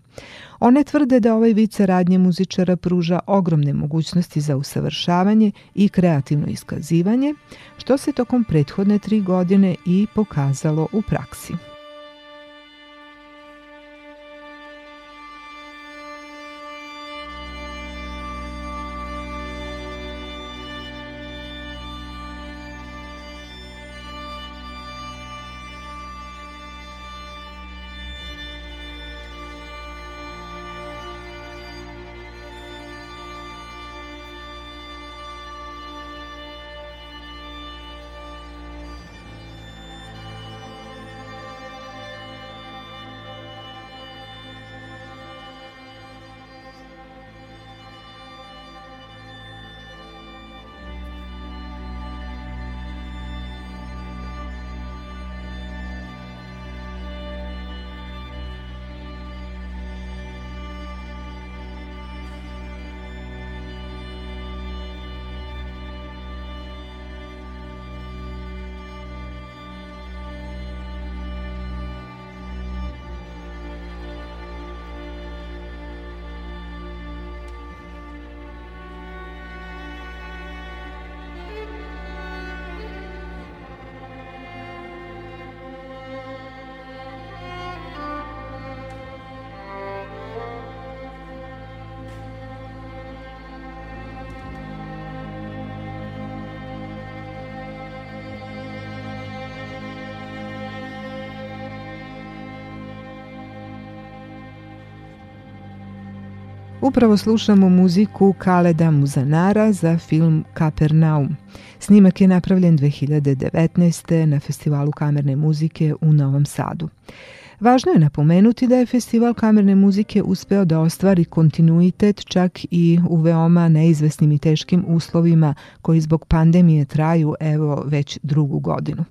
One tvrde da ovaj vid saradnje muzičara pruža ogromne mogućnosti za usavršavanje i kreativno iskazivanje, što se tokom prethodne tri godine i pokazalo u praksi. Upravo slušamo muziku Kaleda Muzanara za film Kapernaum. Snimak je napravljen 2019. na Festivalu kamerne muzike u Novom Sadu. Važno je napomenuti da je Festival kamerne muzike uspeo da ostvari kontinuitet čak i u veoma neizvesnim i teškim uslovima koji zbog pandemije traju evo već drugu godinu.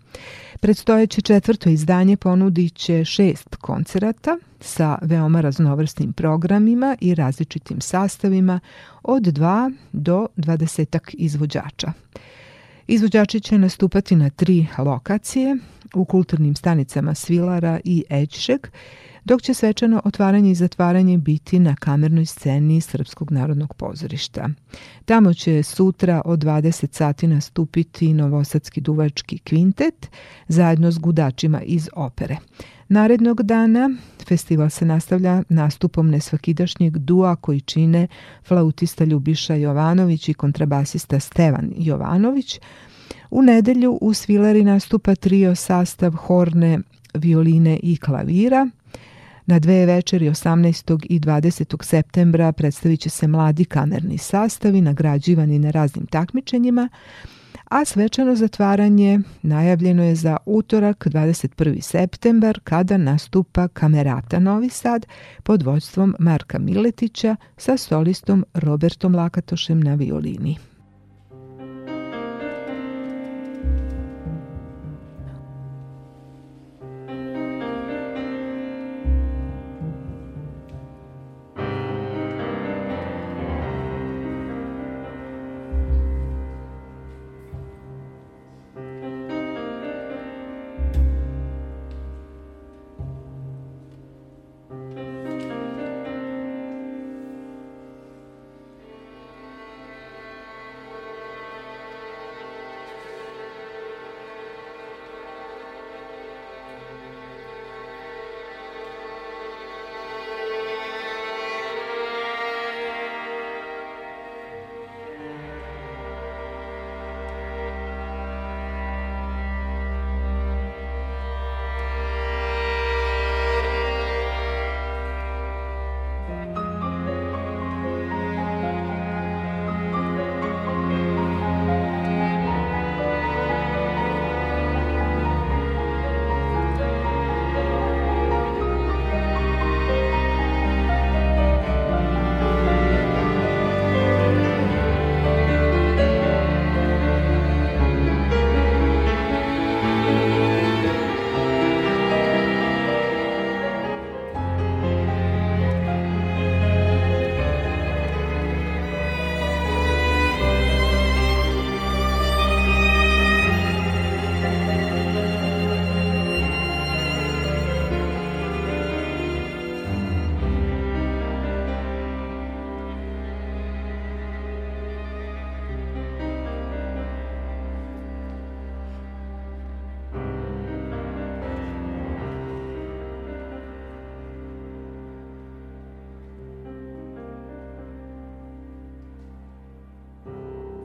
Predstojeće četvrto izdanje ponudit će šest koncerata sa veoma raznovrsnim programima i različitim sastavima od 2 do 20 izvođača. Izvođači će nastupati na tri lokacije u kulturnim stanicama Svilara i Ećšek, dok će svečano otvaranje i zatvaranje biti na kamernoj sceni Srpskog narodnog pozorišta. Tamo će sutra od 20 sati nastupiti Novosadski duvački kvintet zajedno s gudačima iz opere. Narednog dana festival se nastavlja nastupom nesvakidašnjeg dua koji čine flautista Ljubiša Jovanović i kontrabasista Stevan Jovanović. U nedelju u Svilari nastupa trio sastav horne, violine i klavira. Na dve večeri 18. i 20. septembra predstavit će se mladi kamerni sastavi nagrađivani na raznim takmičenjima, a svečano zatvaranje najavljeno je za utorak 21. septembar kada nastupa Kamerata Novi Sad pod vođstvom Marka Miletića sa solistom Robertom Lakatošem na violini.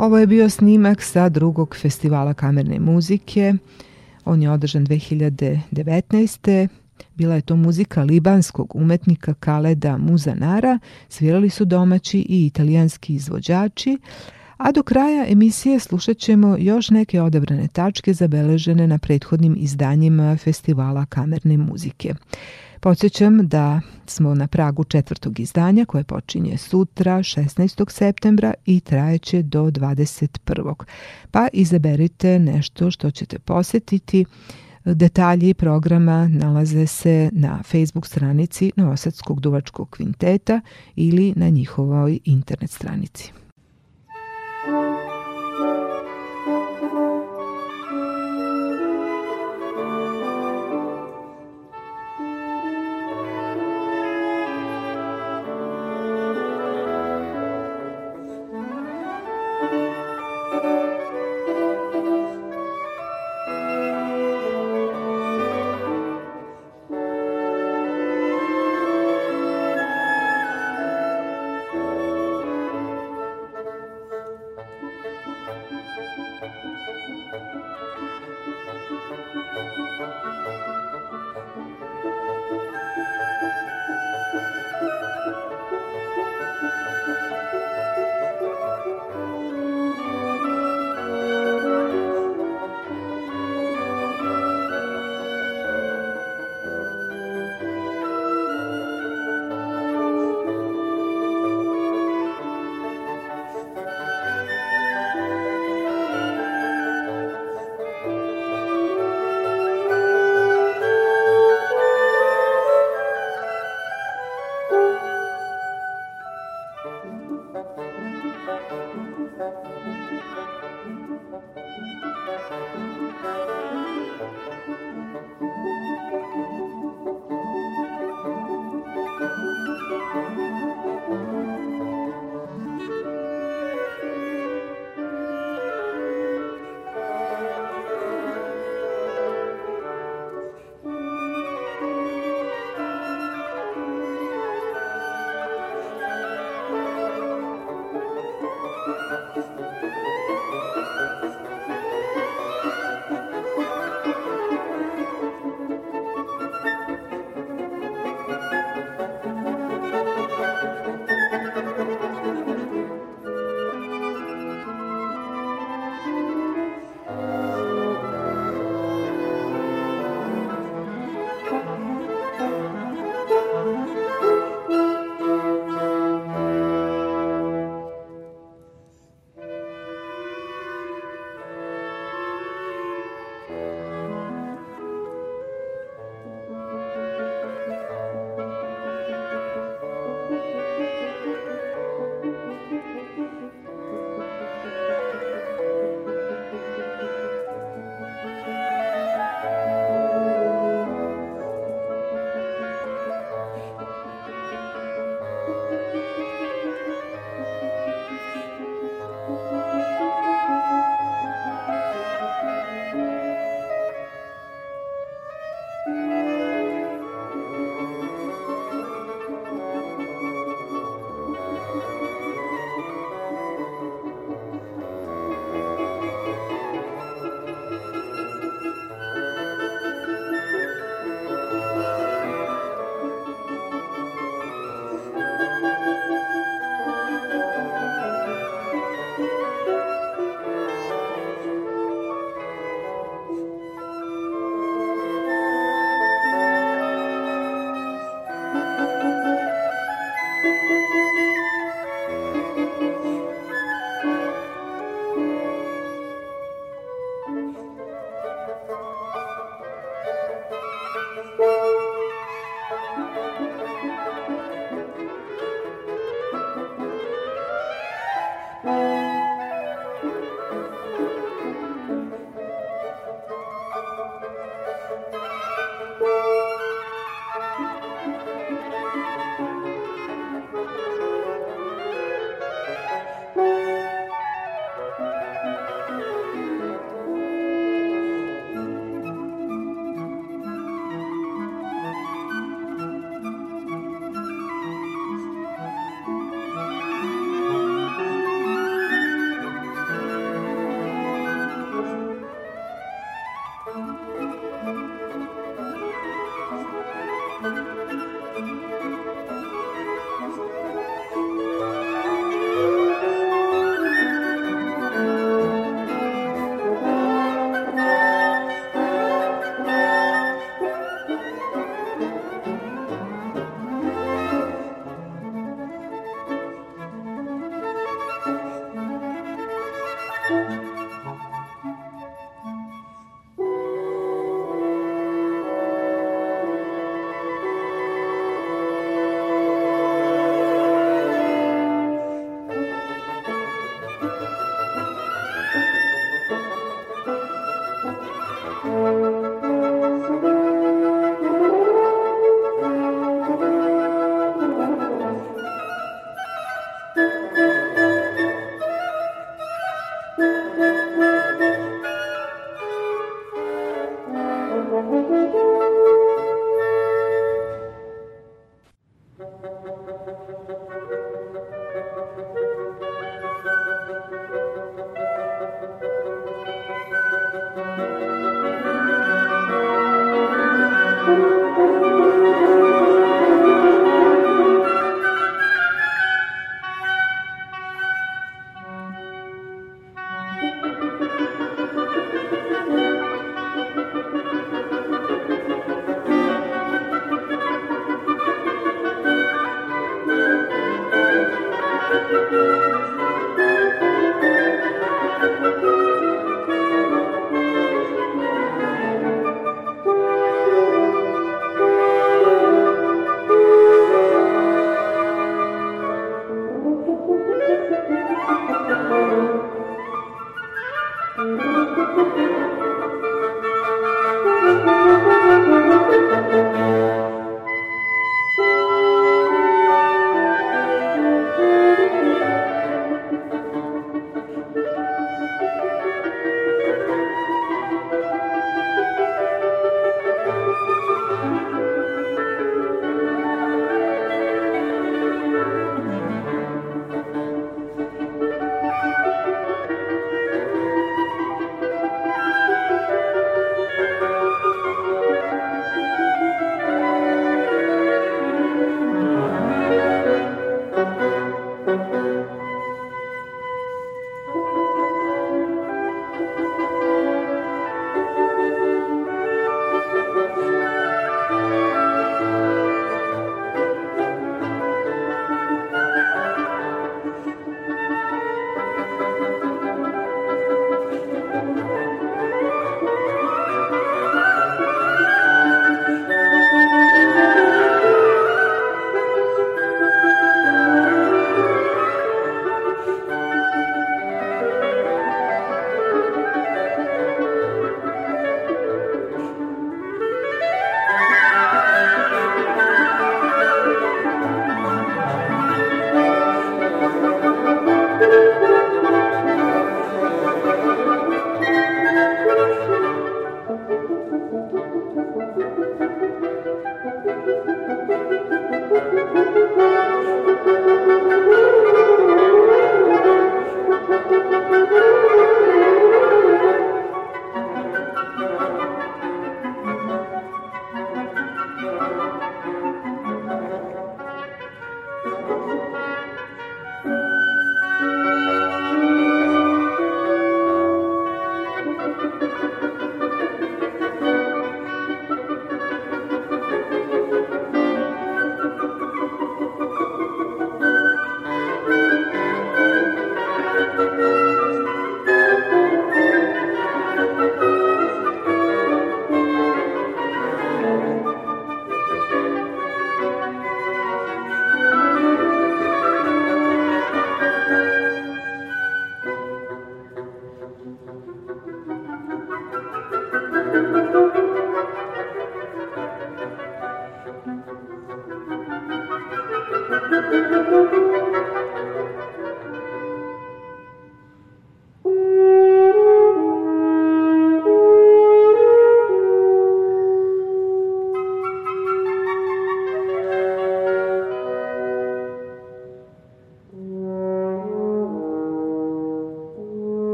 Ovo je bio snimak sa drugog festivala kamerne muzike. On je održan 2019. Bila je to muzika libanskog umetnika Kaleda Muzanara, svirali su domaći i italijanski izvođači, a do kraja emisije slušat ćemo još neke odabrane tačke zabeležene na prethodnim izdanjima festivala kamerne muzike. Podsjećam da smo na pragu četvrtog izdanja koje počinje sutra 16. septembra i trajeće do 21. Pa izaberite nešto što ćete posetiti. Detalji programa nalaze se na Facebook stranici Novosadskog duvačkog kvinteta ili na njihovoj internet stranici.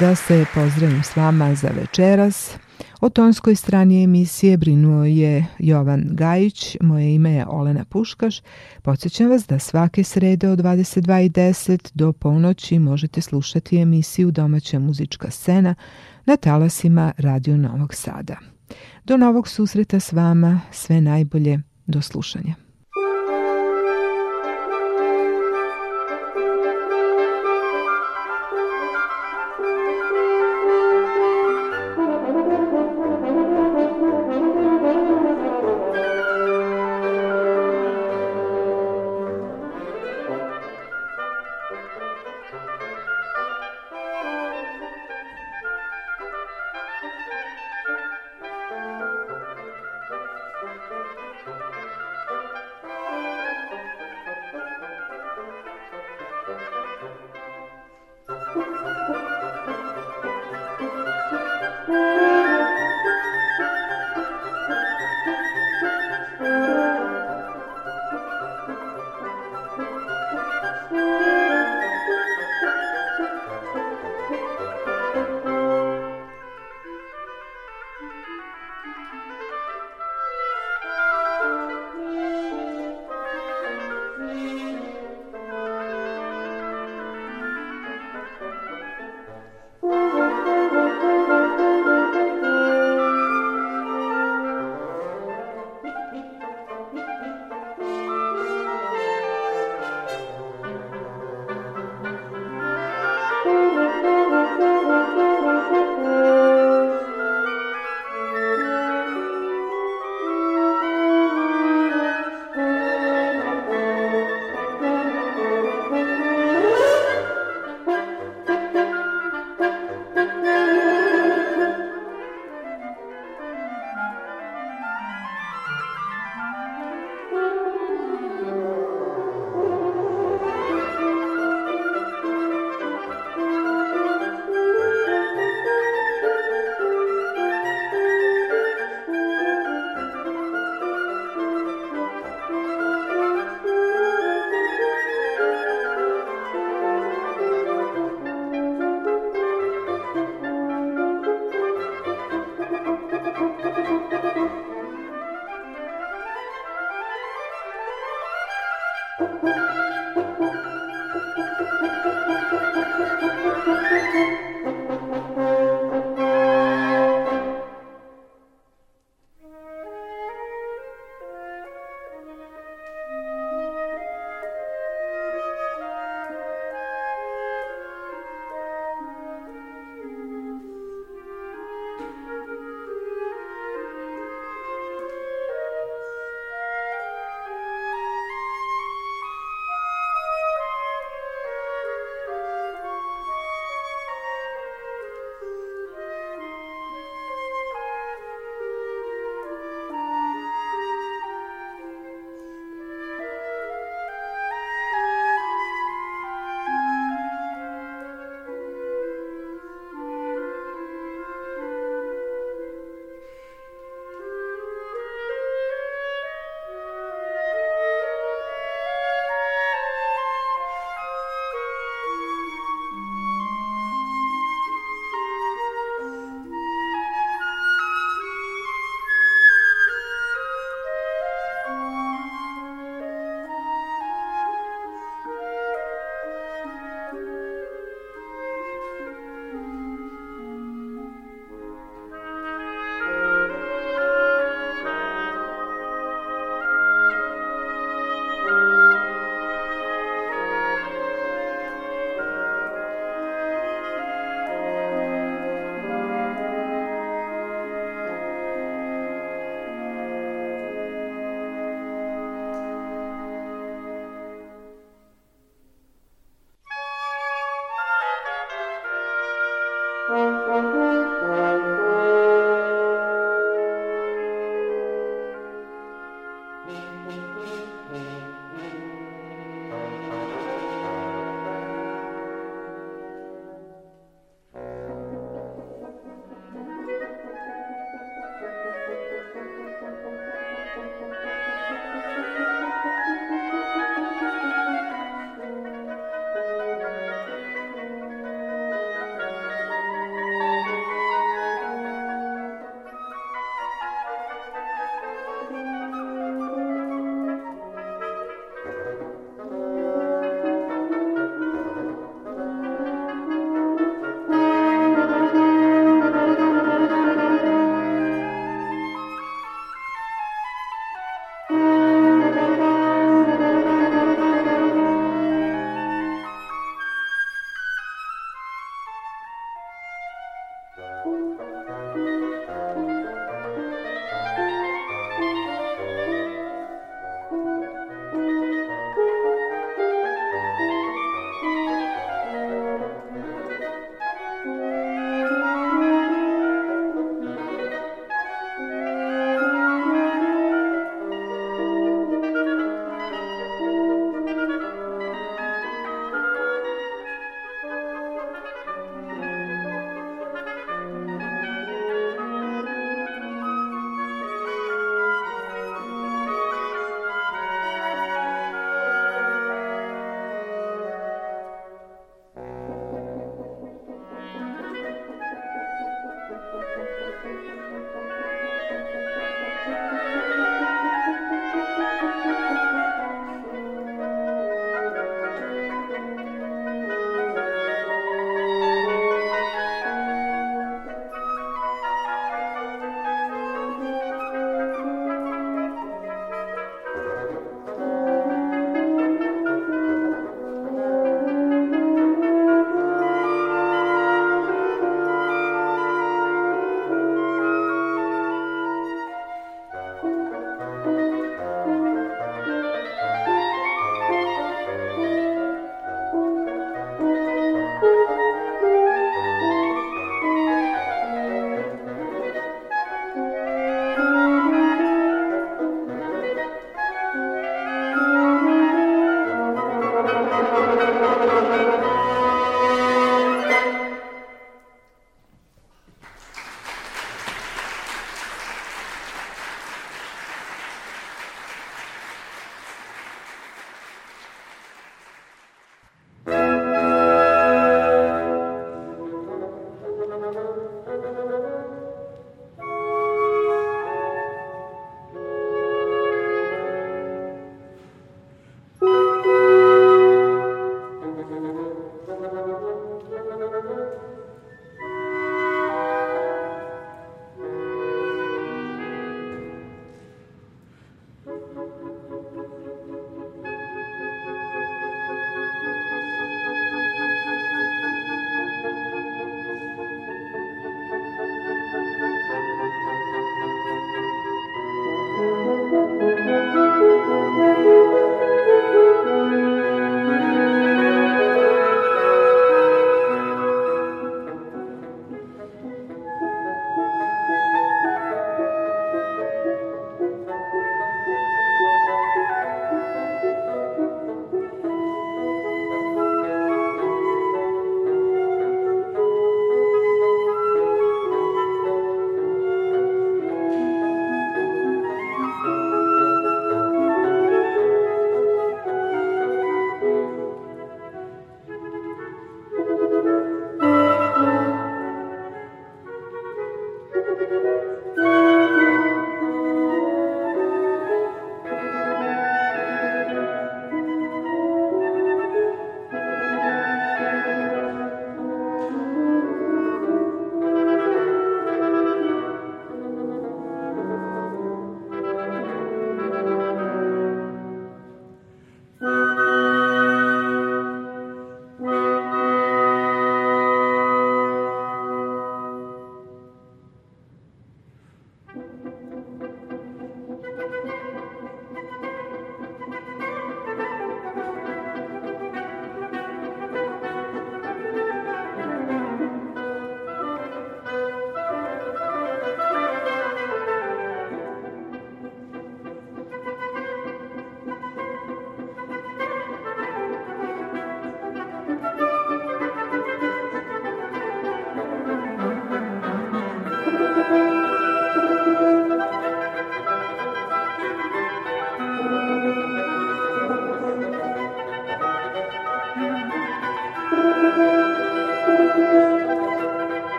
Da se pozdravim s vama za večeras. O tonskoj strani emisije brinuo je Jovan Gajić, moje ime je Olena Puškaš. Podsećam vas da svake srede od 22.10 do ponoći možete slušati emisiju Domaća muzička scena na talasima Radio Novog Sada. Do novog susreta s vama, sve najbolje, do slušanja.